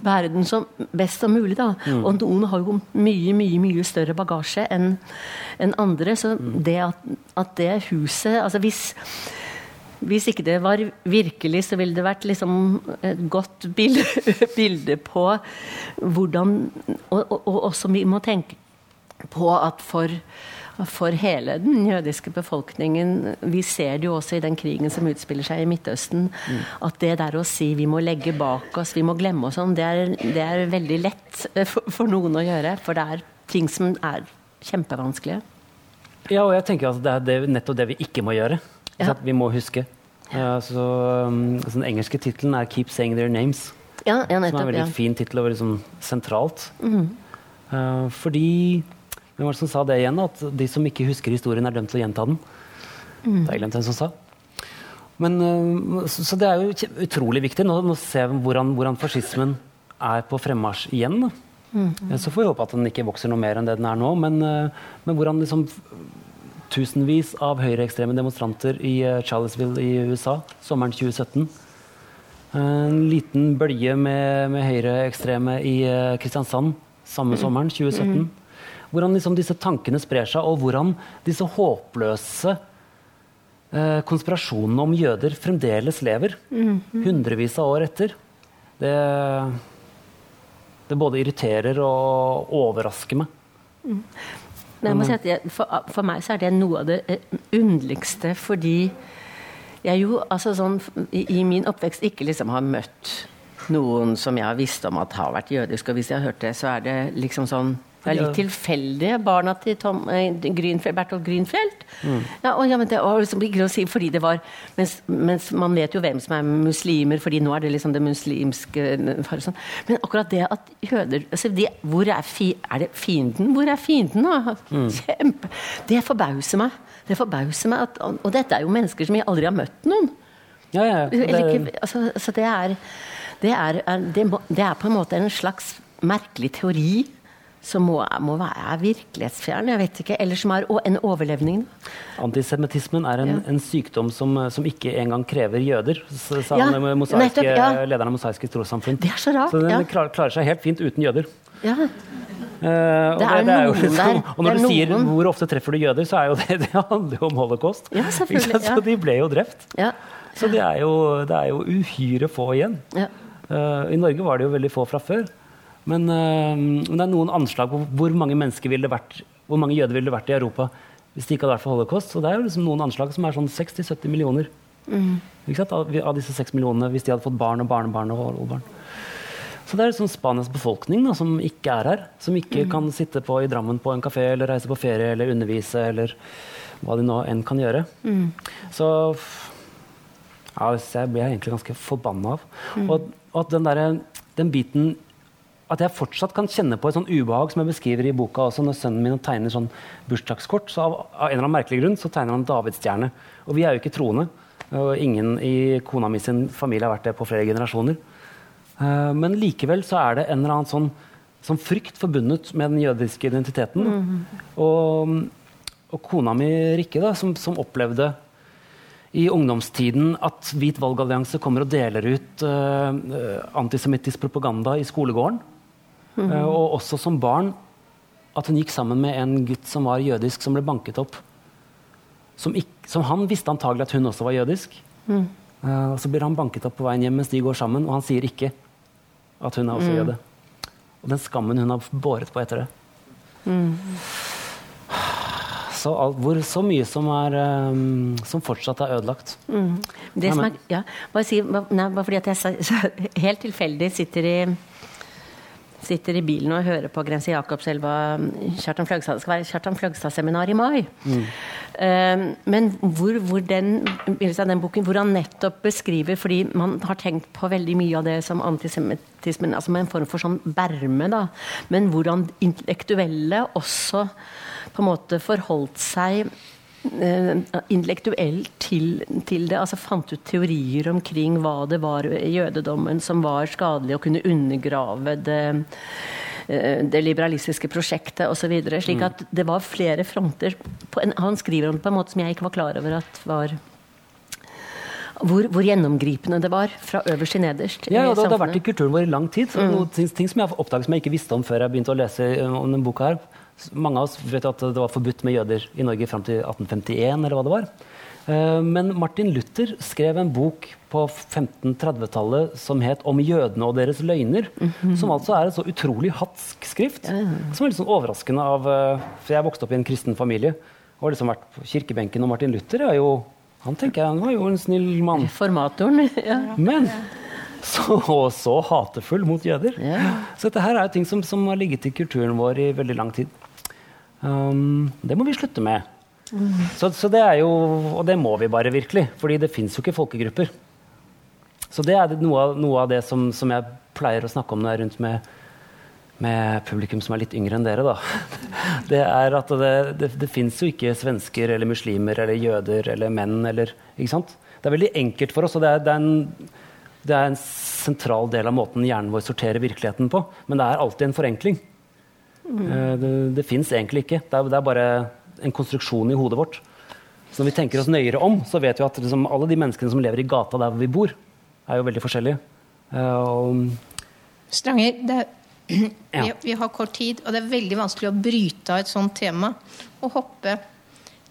S4: Bære den som best som mulig. da. Og noen har jo mye mye, mye større bagasje enn en andre. Så det at, at det huset altså hvis hvis ikke det var virkelig, så ville det vært liksom et godt bilde, bilde på hvordan og, og, og også vi må tenke på at for, for hele den jødiske befolkningen Vi ser det jo også i den krigen som utspiller seg i Midtøsten. At det der å si vi må legge bak oss, vi må glemme oss sånn, det er, det er veldig lett for, for noen å gjøre. For det er ting som er kjempevanskelige.
S3: Ja, og jeg tenker at det er det, nettopp det vi ikke må gjøre.
S4: Ja.
S3: Vi må huske. Ja, så, um, så den engelske tittelen er 'Keep Saying Their Names'.
S4: Ja, ja
S3: Som er en veldig fin tittel og sånn sentralt. Uh, fordi Hvem var det som sa det igjen? At de som ikke husker historien, er dømt til å gjenta den.
S4: Mm.
S3: Det har jeg glemt hvem som sa. Men, eh, så, så det er jo utrolig viktig nå å se hvordan, hvordan fascismen er på fremmarsj igjen. Eh, Så får vi håpe at den ikke vokser noe mer enn det den er nå. Men, eh, men hvordan liksom tusenvis av høyreekstreme demonstranter i eh, Charlottesville i USA sommeren 2017 en liten bølge med, med høyreekstreme i Kristiansand samme sommeren, 2017. Hvordan liksom disse tankene sprer seg, og hvordan disse håpløse eh, konspirasjonene om jøder fremdeles lever. Hundrevis av år etter. Det, det både irriterer og overrasker meg.
S4: Mm. si jeg, for, for meg så er det noe av det eh, underligste, fordi jeg jo altså sånn i, i min oppvekst ikke liksom har møtt noen som jeg har visst om at har vært jødisk, og hvis jeg har hørt det, så er det liksom sånn det er litt tilfeldige barna til Tom, eh, Grünfeld, Bertolt Grünfeldt. Ja, og, ja, men det var liksom å si fordi det var mens, mens man vet jo hvem som er muslimer, fordi nå er det liksom det muslimske sånn. Men akkurat det at jøder altså de, hvor er, fi, er det fienden? Hvor er fienden, da? Kjempe Det forbauser meg. Det forbauser meg at, og dette er jo mennesker som jeg aldri har møtt noen.
S3: Ja, ja, det,
S4: ikke, altså, altså det, er, det, er, det, må, det er på en måte en slags merkelig teori som må, må være virkelighetsfjern, jeg vet ikke, eller som er en overlevning.
S3: Antisemittismen er en,
S4: Ja.
S3: en sykdom som, som ikke engang krever jøder, sa
S4: Ja,
S3: mosaiske,
S4: ja.
S3: lederen av Mosaiske trossamfunn.
S4: Det er så rart,
S3: Så den klarer, klarer seg helt fint uten jøder.
S4: Ja,
S3: Eh, og
S4: Det er
S3: jo
S4: noen
S3: liksom-
S4: der.
S3: Og når du
S4: noen.
S3: sier hvor ofte treffer du jøder, så er jo det, det handler jo om holocaust.
S4: Ja, selvfølgelig.
S3: Så de ble jo drept.
S4: ja,
S3: Så det er jo, det er jo uhyre få igjen.
S4: ja.
S3: Uh, I Norge var det jo veldig få fra før. Men, eh, men det er noen anslag på hvor mange mennesker ville det vært, hvor mange jøder ville det vært i Europa hvis det ikke hadde vært for holocaust. Så det er jo liksom noen anslag som er sånn 60-70 millioner.
S4: Mm.
S3: Av, av disse 6 millionene, hvis de hadde fått barn og barnebarn og oldebarn. Så det er liksom Spanias befolkning da, som ikke er her. Som
S4: Mm.
S3: ikke kan sitte på, i Drammen på en kafé eller reise på ferie eller undervise eller hva de nå enn kan gjøre.
S4: Mm.
S3: Så ja, jeg blir jeg egentlig ganske forbanna av.
S4: Mm.
S3: Og, og at den, der, den biten At jeg fortsatt kan kjenne på et sånn ubehag som jeg beskriver i boka også, når sønnen min tegner sånn bursdagskort. Så av, av en eller annen merkelig grunn så tegner han davidsstjerne. Og vi er jo ikke troende. Og ingen i kona mi sin familie har vært det på flere generasjoner. Eh, men likevel så er det en eller annen sånn, sånn frykt forbundet med den jødiske identiteten. da. Og, og kona mi Rikke, da, som, som opplevde i ungdomstiden at Hvit valgallianse kommer og deler ut uh, antisemittisk propaganda i skolegården. Eh, og også som barn at hun gikk sammen med en gutt som var jødisk, som ble banket opp. Som, ikk- som han visste antagelig at hun også var jødisk. Eh, og Så blir han banket opp på veien hjem mens de går sammen, og han sier ikke at hun er også jøde. Og den skammen hun har båret på etter det. så, alt, hvor, så mye som, er, um, som fortsatt er ødelagt.
S4: Det
S3: Ja,
S4: som er, ja, bare si, bare, nei, bare fordi at jeg så, helt tilfeldig sitter i, sitter i bilen og hører på Grense Jakobselva Kjartan Fløgstad. Det skal være Kjartan Fløgstad-seminar i mai. Eh, men hvor, hvor den, den boken, hvor han nettopp beskriver Fordi man har tenkt på veldig mye av det som antisemittismen, altså med en form for sånn berme, da. Men hvordan intellektuelle også på en måte forholdt seg eh, intellektuelt til, til det. altså Fant ut teorier omkring hva det var i jødedommen som var skadelig, og kunne undergrave det, eh, det liberalistiske prosjektet osv. Slik at det var flere fronter. På en, han skriver om det på en måte som jeg ikke var klar over at var hvor, hvor gjennomgripende det var, fra øverst til nederst.
S3: Ja, Ja, det, det har vært i kulturen vår i lang tid. Så noen ting, ting som jeg har oppdaget som jeg ikke visste om før jeg begynte å lese eh, om denne boka her. Mange av oss vet at det var forbudt med jøder i Norge fram til 1851, eller hva det var. Eh, Men Martin Luther skrev en bok på 1530-tallet som het 'Om jødene og deres løgner'. Som altså er et så utrolig hatsk skrift. Som er litt sånn overraskende av eh, For jeg vokste opp i en kristen familie og har liksom vært på kirkebenken. Og Martin Luther er jo han tenker jeg, han var jo en snill mann.
S4: Formatoren. Ja.
S3: Men så, så hatefull mot jøder.
S4: Yeah.
S3: Så dette her er jo ting som, som har ligget i kulturen vår i veldig lang tid. Um, det må vi slutte med. Så, så det er jo, og det må vi bare virkelig, fordi det fins jo ikke folkegrupper. Så det er noe av, noe av det som, som jeg pleier å snakke om når jeg er rundt med, med publikum som er litt yngre enn dere. da. Det er at det, det, det fins jo ikke svensker eller muslimer eller jøder eller menn eller ikke sant? Det er veldig enkelt for oss, og det er, det er en det er en sentral del av måten hjernen vår sorterer virkeligheten på. Men det er alltid en forenkling. Mm. Det, det fins egentlig ikke. Det er, det er bare en konstruksjon i hodet vårt. Så når vi tenker oss nøyere om, så vet vi at liksom, alle de menneskene som lever i gata der hvor vi bor, er jo veldig forskjellige. Eh, Og,
S2: Stranger, det er,
S3: Ja.
S2: vi, vi har kort tid, og det er veldig vanskelig å bryte av et sånt tema og hoppe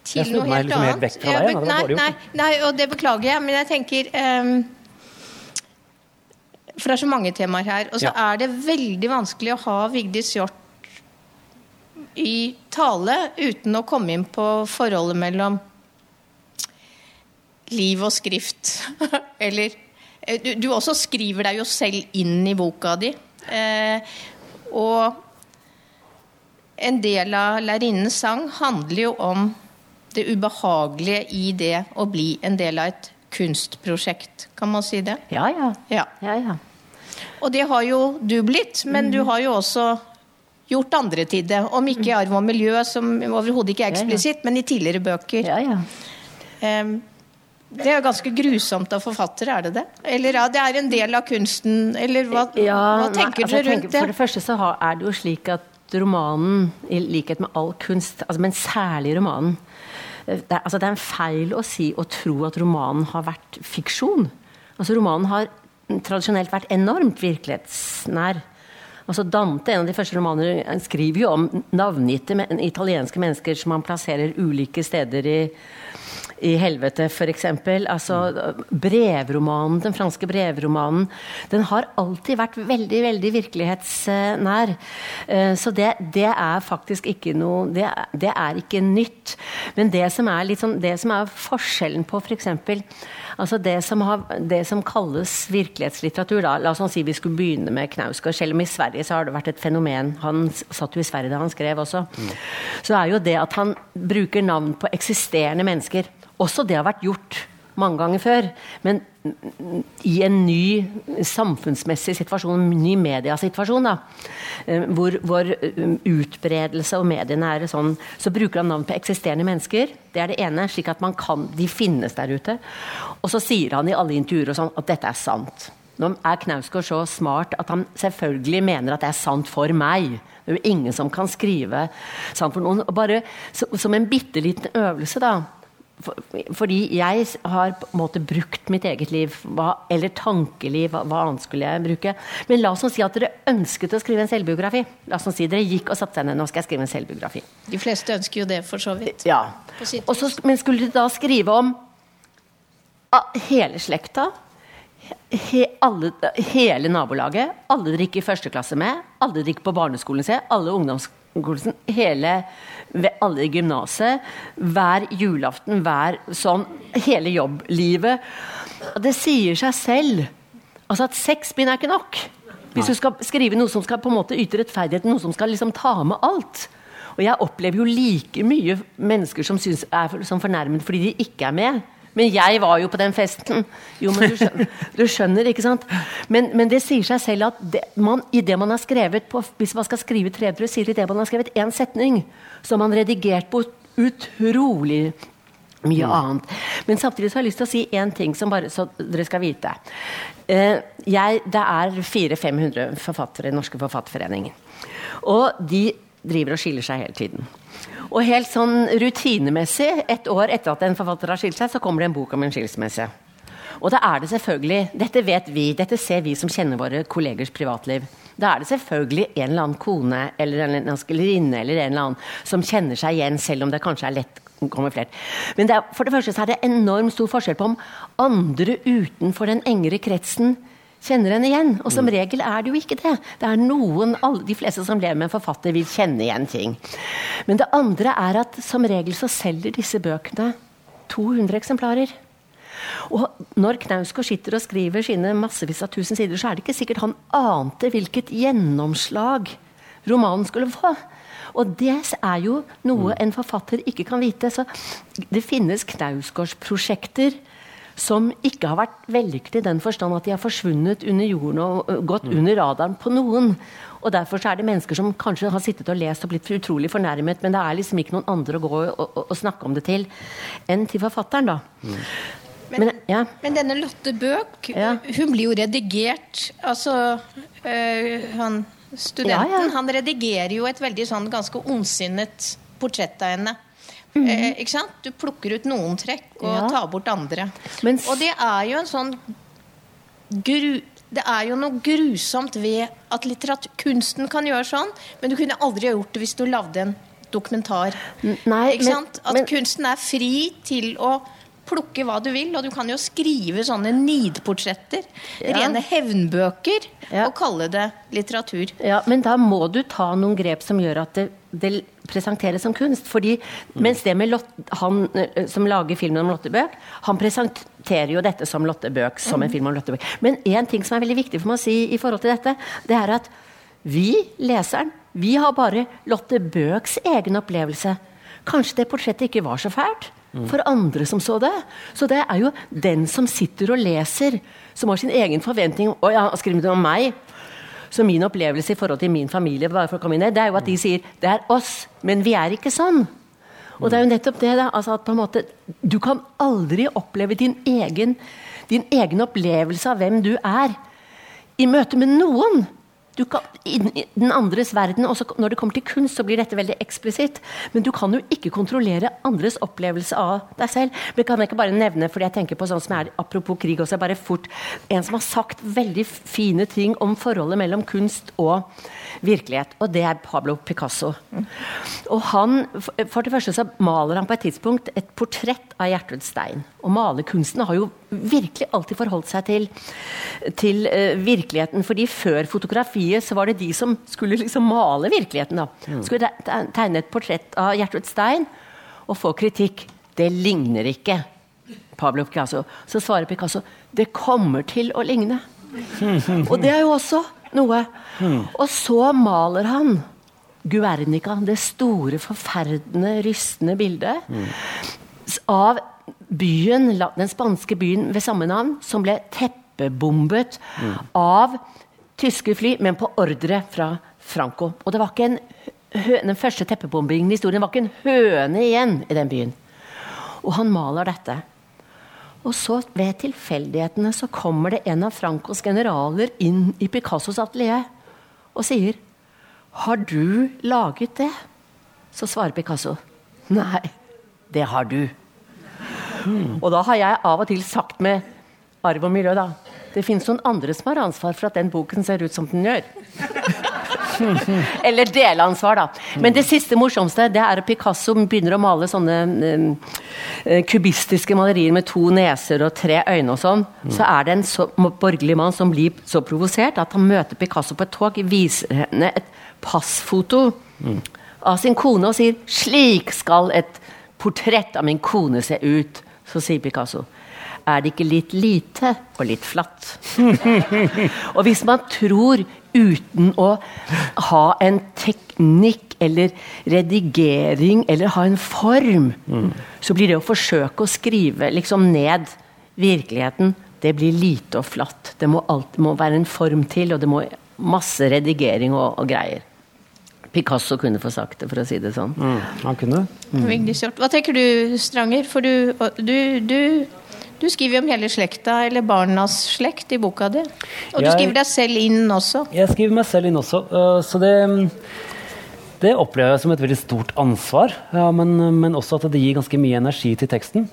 S2: til
S3: Jeg snudde
S2: noe
S3: meg
S2: helt
S3: liksom helt vekk fra deg, ja,
S2: nei, nei, nei, og det beklager jeg, men jeg tenker ehm, For det er så mange temaer her. Og så
S3: Ja.
S2: er det veldig vanskelig å ha Vigdis Hjorth i tale uten å komme inn på forholdet mellom liv og skrift. Eller eh, du, du også skriver deg jo selv inn i boka di. Eh, og en del av lærerinnens sang handler jo om det ubehagelige i det å bli en del av et kunstprosjekt. Kan man si det?
S4: Ja, ja.
S2: Ja.
S4: ja, ja.
S2: Og det har jo du blitt, men du har jo også gjort andre til det. Om ikke i arv og miljø, som overhodet ikke er eksplisitt, men i tidligere bøker.
S4: ja, ja.
S2: Um, det er jo ganske grusomt av forfattere, er det det? Eller ja, det er en del av kunsten, eller hva,
S4: Ja,
S2: hva
S4: nei,
S2: tenker
S4: altså,
S2: du rundt
S4: tenker- For
S2: det?
S4: det første så er det jo slik at romanen, i likhet med all kunst, altså, men særlig romanen det er, altså, det er en feil å si og tro at romanen har vært fiksjon. Altså Romanen har tradisjonelt vært enormt virkelighetsnær. Altså Dante, en av de første romanene han skriver jo om navngitte men- italienske mennesker som han plasserer ulike steder i, i helvete, f.eks. Altså, brevromanen, den franske brevromanen, den har alltid vært veldig, veldig virkelighetsnær. Eh, Så det, det er faktisk ikke noe det, det er ikke nytt. Men det som er, sånn, det som er forskjellen på f.eks. Altså det, som har, det som kalles virkelighetslitteratur, da. La oss si vi skulle begynne med Knausgård. Selv om i Sverige så har det vært et fenomen. Han satt jo i Sverige da han skrev også. Så er jo det at han bruker navn på eksisterende mennesker. Også det har vært gjort mange ganger før. Men i en ny samfunnsmessig situasjon, en ny mediasituasjon, da, eh, hvor, hvor eh, utbredelse og mediene er sånn, så bruker han navn på eksisterende mennesker. Det er det ene, slik at man kan, de finnes der ute. Og så sier han i alle intervjuer sånn at dette er sant. Nå er Knausgård så smart at han selvfølgelig mener at det er sant for meg. Det er jo ingen som kan skrive sant for noen. Og Bare så, som en bitte liten øvelse, da. For, fordi jeg har på en måte brukt mitt eget liv, eller tankeliv, hva, annet skulle jeg bruke? Men la oss si at dere ønsket å skrive en selvbiografi. La oss si dere gikk og satte seg ned, nå skal jeg skrive en selvbiografi.
S2: De fleste ønsker jo det, for så vidt.
S4: Ja.
S2: På sitt
S4: Og så, men skulle dere da skrive om hele slekta? He, alle, hele nabolaget? Alle dere gikk i første klasse med? Alle dere gikk på barneskolen se, Alle ungdomsskolen? Hele ved alle i gymnaset. Hver julaften, hver sånn Hele jobblivet. Det sier seg selv altså at seks bind er ikke nok. Hvis du skal skrive noe som skal på en måte yte rettferdighet, noe som skal liksom ta med alt. Og jeg opplever jo like mye mennesker som synes er som fornærmet fordi de ikke er med. Men jeg var jo på den festen. Jo, men du skjønner, du skjønner ikke sant? Men, men, det sier seg selv at det, man, i det man har skrevet på, Hvis man skal skrive trebrev, sier det man har skrevet én setning, så har man redigert på utrolig mye mm. annet. Men samtidig så har jeg lyst til å si én ting som bare så dere skal vite. Eh, jeg, det er 400-500 forfattere i Norske Forfatterforeningen. Og de driver og skiller seg hele tiden. Og helt sånn rutinemessig, et år etter at en forfatter har skilt seg, så kommer det en bok om en skilsmisse. Og da er det selvfølgelig Dette vet vi, dette ser vi som kjenner våre kollegers privatliv. Da er det selvfølgelig en eller annen kone eller en elskerinne eller en eller annen som kjenner seg igjen, selv om det kanskje er lett kamuflert. Men det er, for det første så er det enormt stor forskjell på om andre utenfor den engere kretsen kjenner henne igjen. Og som mm. regel er det jo ikke det. Det er noen, De fleste som lever med en forfatter, vil kjenne igjen ting. Men det andre er at som regel så selger disse bøkene 200 eksemplarer. Og når Knausgård sitter og skriver sine massevis av tusen sider, så er det ikke sikkert han ante hvilket gjennomslag romanen skulle få. Og det er jo noe mm. en forfatter ikke kan vite. Så det finnes Knausgårdsprosjekter som ikke har vært vellykket i den forstand at de har forsvunnet under jorden og gått mm. under radaren på noen. Og Derfor er det mennesker som kanskje har sittet og lest og blitt utrolig fornærmet, men det er liksom ikke noen andre å gå og, og, og snakke om det til enn til forfatteren. da. Mm.
S2: Men, men, ja. men, denne Lotte Bøk, ja. hun blir jo redigert Altså, øh, han studenten, ja, han redigerer jo et veldig sånn ganske ondsinnet portrett av henne. Mm. Eh, ikke sant? Du plukker ut noen trekk og ja. tar bort andre. Mens... Og det er jo en sånn gru... Det er jo noe grusomt ved at kunsten kan gjøre sånn, men du kunne aldri gjort det hvis du lagde en dokumentar.
S4: Nei,
S2: ikke sant? At men... kunsten er fri til å plukke hva du vil, og du kan jo skrive sånne nidportretter. Ja. Rene hevnbøker, ja. og kalle det litteratur.
S4: Ja, Men da må du ta noen grep som gjør at det, det presenteres som kunst. fordi mens det med Lot, han eh, som lager filmen om Lotte Bøck, han presenterer jo dette som Lotte Bøck, som en mm. film om Lotte Bøck. Men én ting som er veldig viktig for meg å si i forhold til dette, det er at vi, leseren, vi har bare Lotte Bøks egen opplevelse. Kanskje det portrettet ikke var så fælt for andre som så det. Så det er jo den som sitter og leser, som har sin egen forventning. Å ja, skriver skrevet om meg? Så min opplevelse i forhold til min familie bare for å komme inn det er jo at de sier det er oss, men vi er ikke sånn. Og det er jo nettopp det. da, altså at på en måte, Du kan aldri oppleve din egen, din egen opplevelse av hvem du er, i møte med noen du kan, I den andres verden, også når det kommer til kunst, så blir dette veldig eksplisitt. Men du kan jo ikke kontrollere andres opplevelse av deg selv. Men kan jeg ikke bare nevne, fordi jeg tenker på sånn som er Apropos krig også, bare fort En som har sagt veldig fine ting om forholdet mellom kunst og virkelighet. Og det er Pablo Picasso. Og han, For det første så maler han på et tidspunkt et portrett av Gjertrud Stein. Og malerkunsten har jo virkelig alltid forholdt seg til, til uh, virkeligheten. fordi før fotografiet så var det de som skulle liksom male virkeligheten. da. Mm. Skulle tegne et portrett av Gjertrud Stein og få kritikk. Det ligner ikke Pablo Picasso. Så svarer Picasso det kommer til å ligne. Og det er jo også noe. Og så maler han Guernica, det store, forferdende, rystende bildet av byen, den spanske byen ved samme navn, som ble teppebombet av tyske fly, men på ordre fra Franco. Og det var ikke en den første teppebombingen i historien var ikke en høne igjen i den byen. Og han maler dette. Og så, ved tilfeldighetene, så kommer det en av Francos generaler inn i Picassos atelier og sier Har du laget det? Så svarer Picasso. Nei, det har du. Og da har jeg av og til sagt med arv og miljø, da Det fins noen andre som har ansvar for at den boken ser ut som den gjør. Eller delansvar, da. Men det siste morsomste det er at Picasso begynner å male sånne um, kubistiske malerier med to neser og tre øyne og sånn. Så er det en så, borgerlig mann som blir så provosert at han møter Picasso på et tog, viser henne et passfoto. Av sin kone og sier 'slik skal et portrett av min kone se ut', så sier Picasso er det ikke litt lite og litt flatt? og hvis man tror uten å ha en teknikk eller redigering eller ha en form, så blir det å forsøke å skrive liksom ned virkeligheten, det blir lite og flatt. Det må, alt, må være en form til, og det må masse redigering og, og greier. Picasso kunne få sagt det, for å si det sånn.
S3: Mm, han kunne.
S2: Mm. Hva tenker du, Stranger? For du, du, du, du skriver om hele slekta, eller barnas slekt, i boka di. Og du
S3: Jeg-
S2: skriver deg selv inn også.
S3: Jeg skriver meg selv inn også, øh, så det, det opplever jeg som et veldig stort ansvar. Ja, men, men også at det gir ganske mye energi til teksten.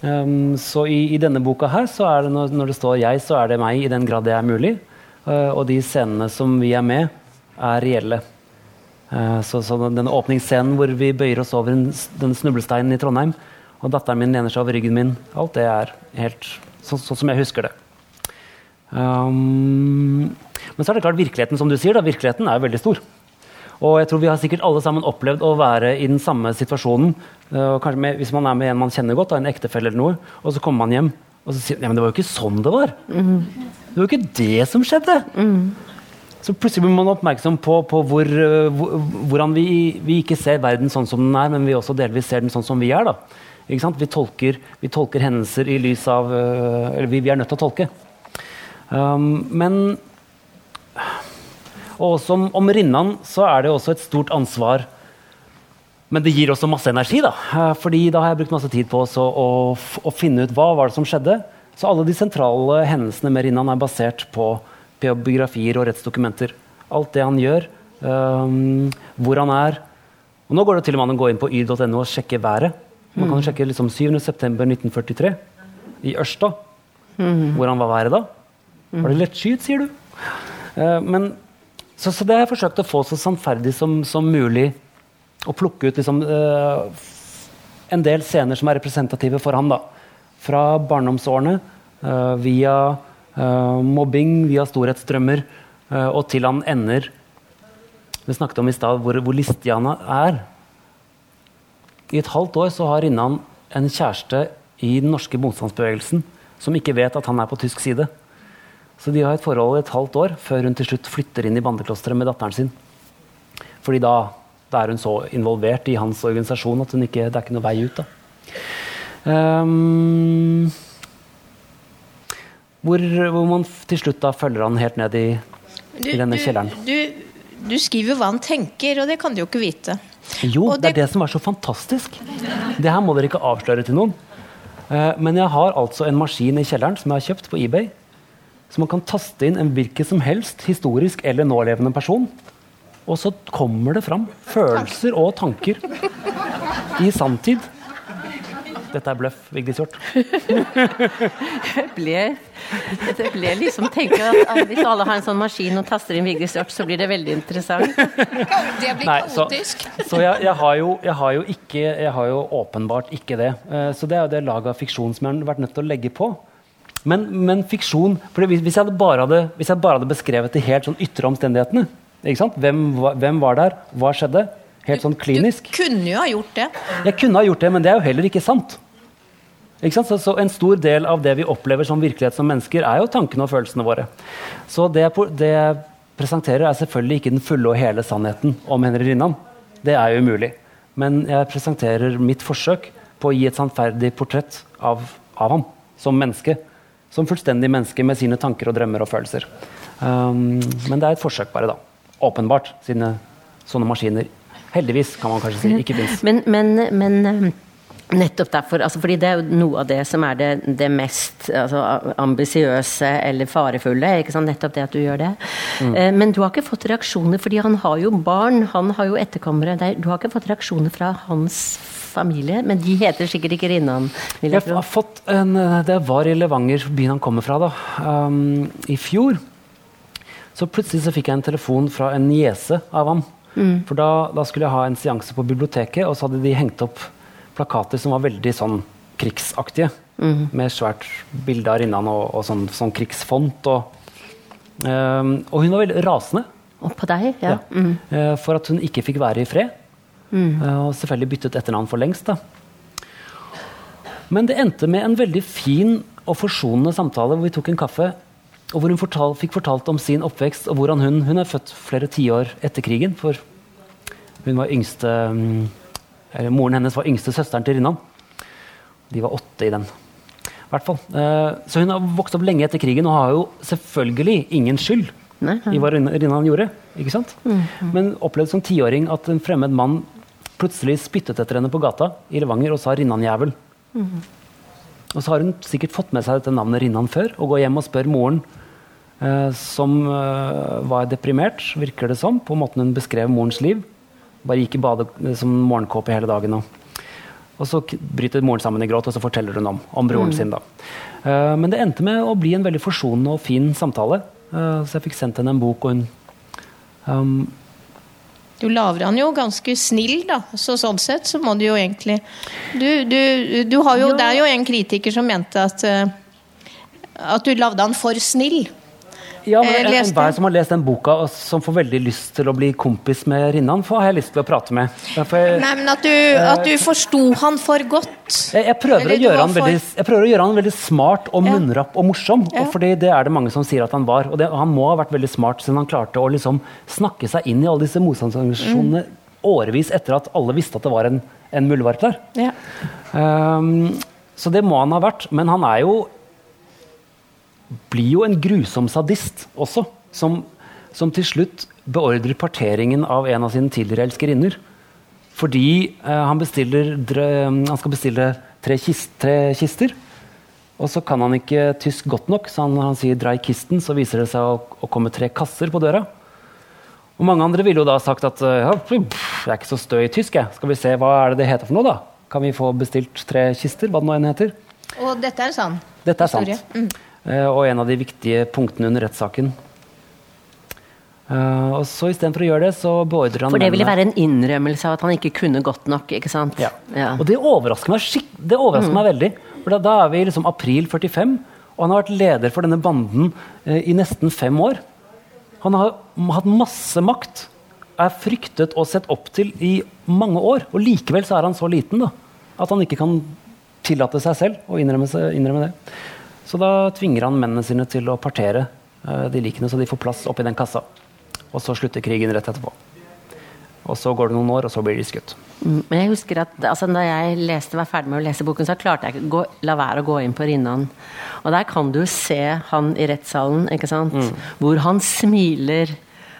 S3: Um, så i, i denne boka her, så er det når, når det står 'jeg', så er det meg i den grad det er mulig. Uh, og de scenene som vi er med, er reelle. Uh, så, så den åpningsscenen hvor vi bøyer oss over en, den snublesteinen i Trondheim, og datteren min lener seg over ryggen min, alt det er helt sånn så, som jeg husker det. Um, men så er det klart virkeligheten som du sier da, virkeligheten er veldig stor. Og jeg tror vi har sikkert alle sammen opplevd å være i den samme situasjonen. Uh, kanskje med, hvis man er med en man kjenner godt, da, en ektefelle eller noe, og så kommer man hjem og så sier ja, men det var jo ikke sånn det var. Det var jo ikke det som skjedde. Så plutselig blir man oppmerksom på, på hvor, uh, hvor, hvordan vi, vi ikke ser verden sånn som den er, men vi også delvis ser den sånn som vi er. da. Vi, tolker, vi tolker hendelser i lys av uh, Eller vi, vi er nødt til å tolke. Um, men og også om, om Rinnan så er det også et stort ansvar. Men det gir også masse energi, da. Eh, Fordi da har jeg brukt masse tid på å, å finne ut hva var det som skjedde. Så alle de sentrale hendelsene med Rinnan er basert på biografier og rettsdokumenter. Alt det han gjør, um, hvor han er. Og nå går det til og med an å gå inn på yr.no og sjekke været. Man kan sjekke liksom 7.9.1943 i Ørsta. Hvordan var været da? Var det lettskyet, sier du? Uh, men, så, så det har jeg forsøkt å få så sannferdig som, som mulig. Og plukke ut liksom, uh, en del scener som er representative for han. da. Fra barndomsårene, uh, via mobbing, via storhetsdrømmer, og til han ender Vi snakket om i stad hvor, hvor listig han er. I et halvt år så har Rinnan en kjæreste i den norske motstandsbevegelsen som ikke vet at han er på tysk side. Så de har et forhold i et halvt år før hun til slutt flytter inn i bandeklosteret med datteren sin. Fordi da, da er hun så involvert i hans organisasjon at hun ikke, det er ikke noe vei ut. Ehm, hvor, hvor man til slutt da følger han helt ned i,
S2: Du,
S3: i denne kjelleren.
S2: Du, du skriver hva han tenker, og det kan du jo ikke vite.
S3: Jo,
S2: Og
S3: det er
S2: det-
S3: det som er så fantastisk. Det her må dere ikke avsløre til noen. Eh, Men jeg har altså en maskin i kjelleren som jeg har kjøpt på eBay. Så man kan taste inn en hvilken som helst historisk eller nålevende person. Og så kommer det fram følelser og tanker i sanntid. Dette er bløff, Vigdis Hjorth.
S4: Det ble, jeg ble liksom tenke at hvis alle har en sånn maskin og taster inn Vigdis Hjorth, så blir det veldig interessant.
S2: Det blir
S3: Nei,
S2: kaotisk.
S3: så jeg, jeg, har jo, jeg, har jo ikke, jeg har jo åpenbart ikke det. Eh, Så det er jo det laget av fiksjon som jeg har vært nødt til å legge på. Men, men fiksjon for hvis, hvis, jeg hadde bare hadde, hvis jeg bare hadde beskrevet de helt sånn ytre omstendighetene ikke sant? Hvem, hvem var der? Hva skjedde? Helt sånn klinisk.
S2: Du kunne jo ha gjort det.
S3: Jeg kunne ha gjort det, men det er jo heller ikke sant. Ikke sant? Så, så En stor del av det vi opplever som virkelighet som mennesker, er jo tankene og følelsene våre. Så det, jeg det jeg presenterer, er selvfølgelig ikke den fulle og hele sannheten om Henry Rinnan. Det er jo umulig. Men jeg presenterer mitt forsøk på å gi et sannferdig portrett av, av ham som menneske. Som fullstendig menneske med sine tanker og drømmer og følelser. Um, men det er et forsøk, bare, da. Åpenbart, siden sånne maskiner heldigvis, kan man kanskje si, ikke minst.
S4: Men, men, men eh, nettopp derfor, altså fordi det er jo noe av det som er det, det mest altså, ambisiøse eller farefulle. ikke sant? Nettopp det at du gjør det. Mm. Men du har ikke fått reaksjoner, fordi han har jo barn, han har jo etterkommere. Du har ikke fått reaksjoner fra hans familie, men de heter sikkert ikke Rinnan. jeg
S3: Jeg har fått en, det var i Levanger, byen han kommer fra, da, um, i fjor. Så plutselig så fikk jeg en telefon fra en niese av ham. For da, da skulle jeg ha en seanse på biblioteket, og så hadde de hengt opp plakater som var veldig sånn krigsaktige. Med svært bilde av Rinnan og, og sånn, sånn krigsfont. Og, um, og hun var veldig rasende
S4: Og på deg, ja.
S3: ja. Eh, for at hun ikke fikk være i fred. Eh, og selvfølgelig byttet etternavn for lengst. da. Men det endte med en veldig fin og forsonende samtale hvor vi tok en kaffe. Og hvor hun fortal, fikk fortalt om sin oppvekst og hvordan hun Hun er født flere tiår etter krigen. For hun var yngste mm, eller Moren hennes var yngste søsteren til Rinnan. De var åtte i den. I hvert fall. Eh, Så hun har vokst opp lenge etter krigen og har jo selvfølgelig ingen skyld i hva Rinnan gjorde. ikke sant? Men opplevde som tiåring at en fremmed mann plutselig spyttet etter henne på gata i Levanger og sa 'Rinnan-jævel'. Og så har hun sikkert fått med seg dette navnet Rinnan før, og går hjem og spør moren, som eh, var deprimert, virker det som, på måten hun beskrev morens liv. Bare gikk i bade eh, som morgenkåpe hele dagen. Og, og så bryter moren sammen i gråt, og så forteller hun om, om broren sin. da. Eh, men det endte med å bli en veldig forsonende og fin samtale. Eh, så jeg fikk sendt henne en bok, og hun um,
S2: Du lager han jo ganske snill, da. Så sånn sett så må du jo egentlig Du, du, du har jo, Det er jo en kritiker som mente at eh, at du lagde han for snill.
S3: Ja, men
S2: Eh,
S3: en- Enhver som har lest den boka og som får veldig lyst til å bli kompis med Rinnan, får jeg lyst til å prate med. Jeg,
S2: Nei, men at du, eh, du forsto han for godt.
S3: jeg, jeg, prøver veldig, jeg prøver å gjøre han veldig smart og munnrapp og morsom.
S2: Ja.
S3: Og fordi det er det mange som sier at han var. Og det, han må ha vært veldig smart siden han klarte å liksom snakke seg inn i alle disse motstandsorganisasjonene
S2: Mm.
S3: årevis etter at alle visste at det var en, en muldvarp der.
S2: Ja.
S3: Um, så det må han ha vært. Men han er jo blir jo en grusom sadist også, som, som til slutt beordrer parteringen av en av sine tidligere elskerinner. Fordi eh, han, bestiller, han skal bestille tre, kist, tre kister. Og så kan han ikke tysk godt nok, så han, han sier 'drei kisten', så viser det seg å, å komme tre kasser på døra. Og mange andre ville jo da sagt at eh, ja, jeg er ikke så stø i tysk, jeg. Skal vi se, hva er det det heter for noe, da? Kan vi få bestilt tre kister, hva det nå enn heter?
S2: Og dette er sann.
S3: Dette er sant.
S2: Mm.
S3: Eh, og en av de viktige punktene under rettssaken. Uh, og så istedenfor å gjøre det, så beordrer han
S4: For det ville være en innrømmelse av at han ikke kunne godt nok, ikke sant?
S3: ja.
S4: Ja.
S3: Og det overrasker meg, det overrasker meg veldig. For da, da er vi liksom april 45, og han har vært leder for denne banden eh, i nesten fem år. Han har hatt masse makt, er fryktet og sett opp til i mange år. Og likevel så er han så liten da, at han ikke kan tillate seg selv å innrømme, innrømme det. Så da tvinger han mennene sine til å partere eh, de likene, så de får plass oppi den kassa. Og så slutter krigen rett etterpå. Og så går det noen år, og så blir de skutt.
S4: Mm, Men jeg husker at altså, da jeg leste, var ferdig med å lese boken, så klarte jeg ikke å gå, la være å gå inn på Rinnan. Og der kan du se han i rettssalen, ikke sant? Hvor han smiler.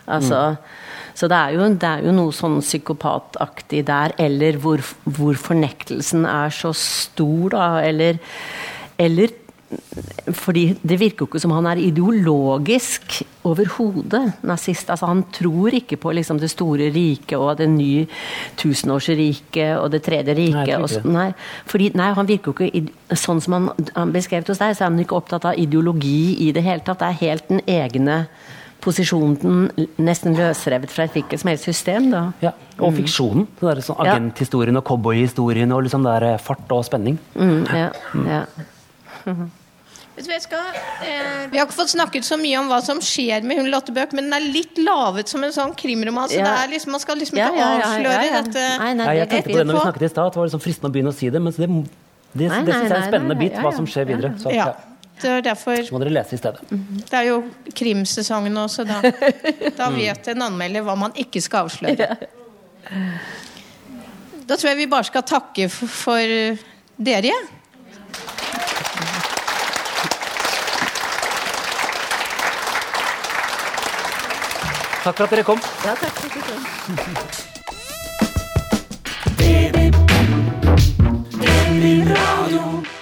S4: Altså, Så det er, jo, det er jo noe sånn psykopataktig der. Eller hvor, hvor fornektelsen er så stor, da. Eller, eller fordi det virker jo ikke som han er ideologisk overhodet nazist. Altså, han tror ikke på liksom, det store riket og det nye tusenårsriket og det tredje riket. Nei, fordi, nei, han virker jo ikke Sånn som han, han beskrev hos deg, så er han ikke opptatt av ideologi i det hele tatt. Det er helt den egne posisjonen, nesten løsrevet fra et hvilket som helst system. da.
S3: Ja, og fiksjonen. Den der, sånn
S4: Ja.
S3: agenthistorien og cowboyhistorien og liksom der fart og spenning.
S4: Mm, ja, ja.
S2: Mm hva jeg skal, eh, vi har ikke fått snakket så mye om hva som skjer med hun Lotte Bøck, men den er litt lavet som en sånn krimroman, så
S4: Ja.
S2: det er liksom, man skal liksom ikke
S4: ja, ja,
S2: avsløre
S4: ja, ja.
S2: dette.
S4: Nei, nei,
S3: Nei, jeg tenkte på det når vi snakket i stad, at det var liksom fristende å begynne å si det, men det, det,
S4: Nei,
S3: det syns jeg er en spennende bit, hva som skjer videre. Så,
S2: Ja,
S3: ja.
S2: det er derfor
S3: så må dere lese i stedet.
S2: Det er jo krimsesongen også, da, da vet en anmelder hva man ikke skal avsløre. Da tror jeg vi bare skal takke for, for dere.
S3: Takk for at dere kom.
S4: Ja, takk for at dere kom.
S1: Radio.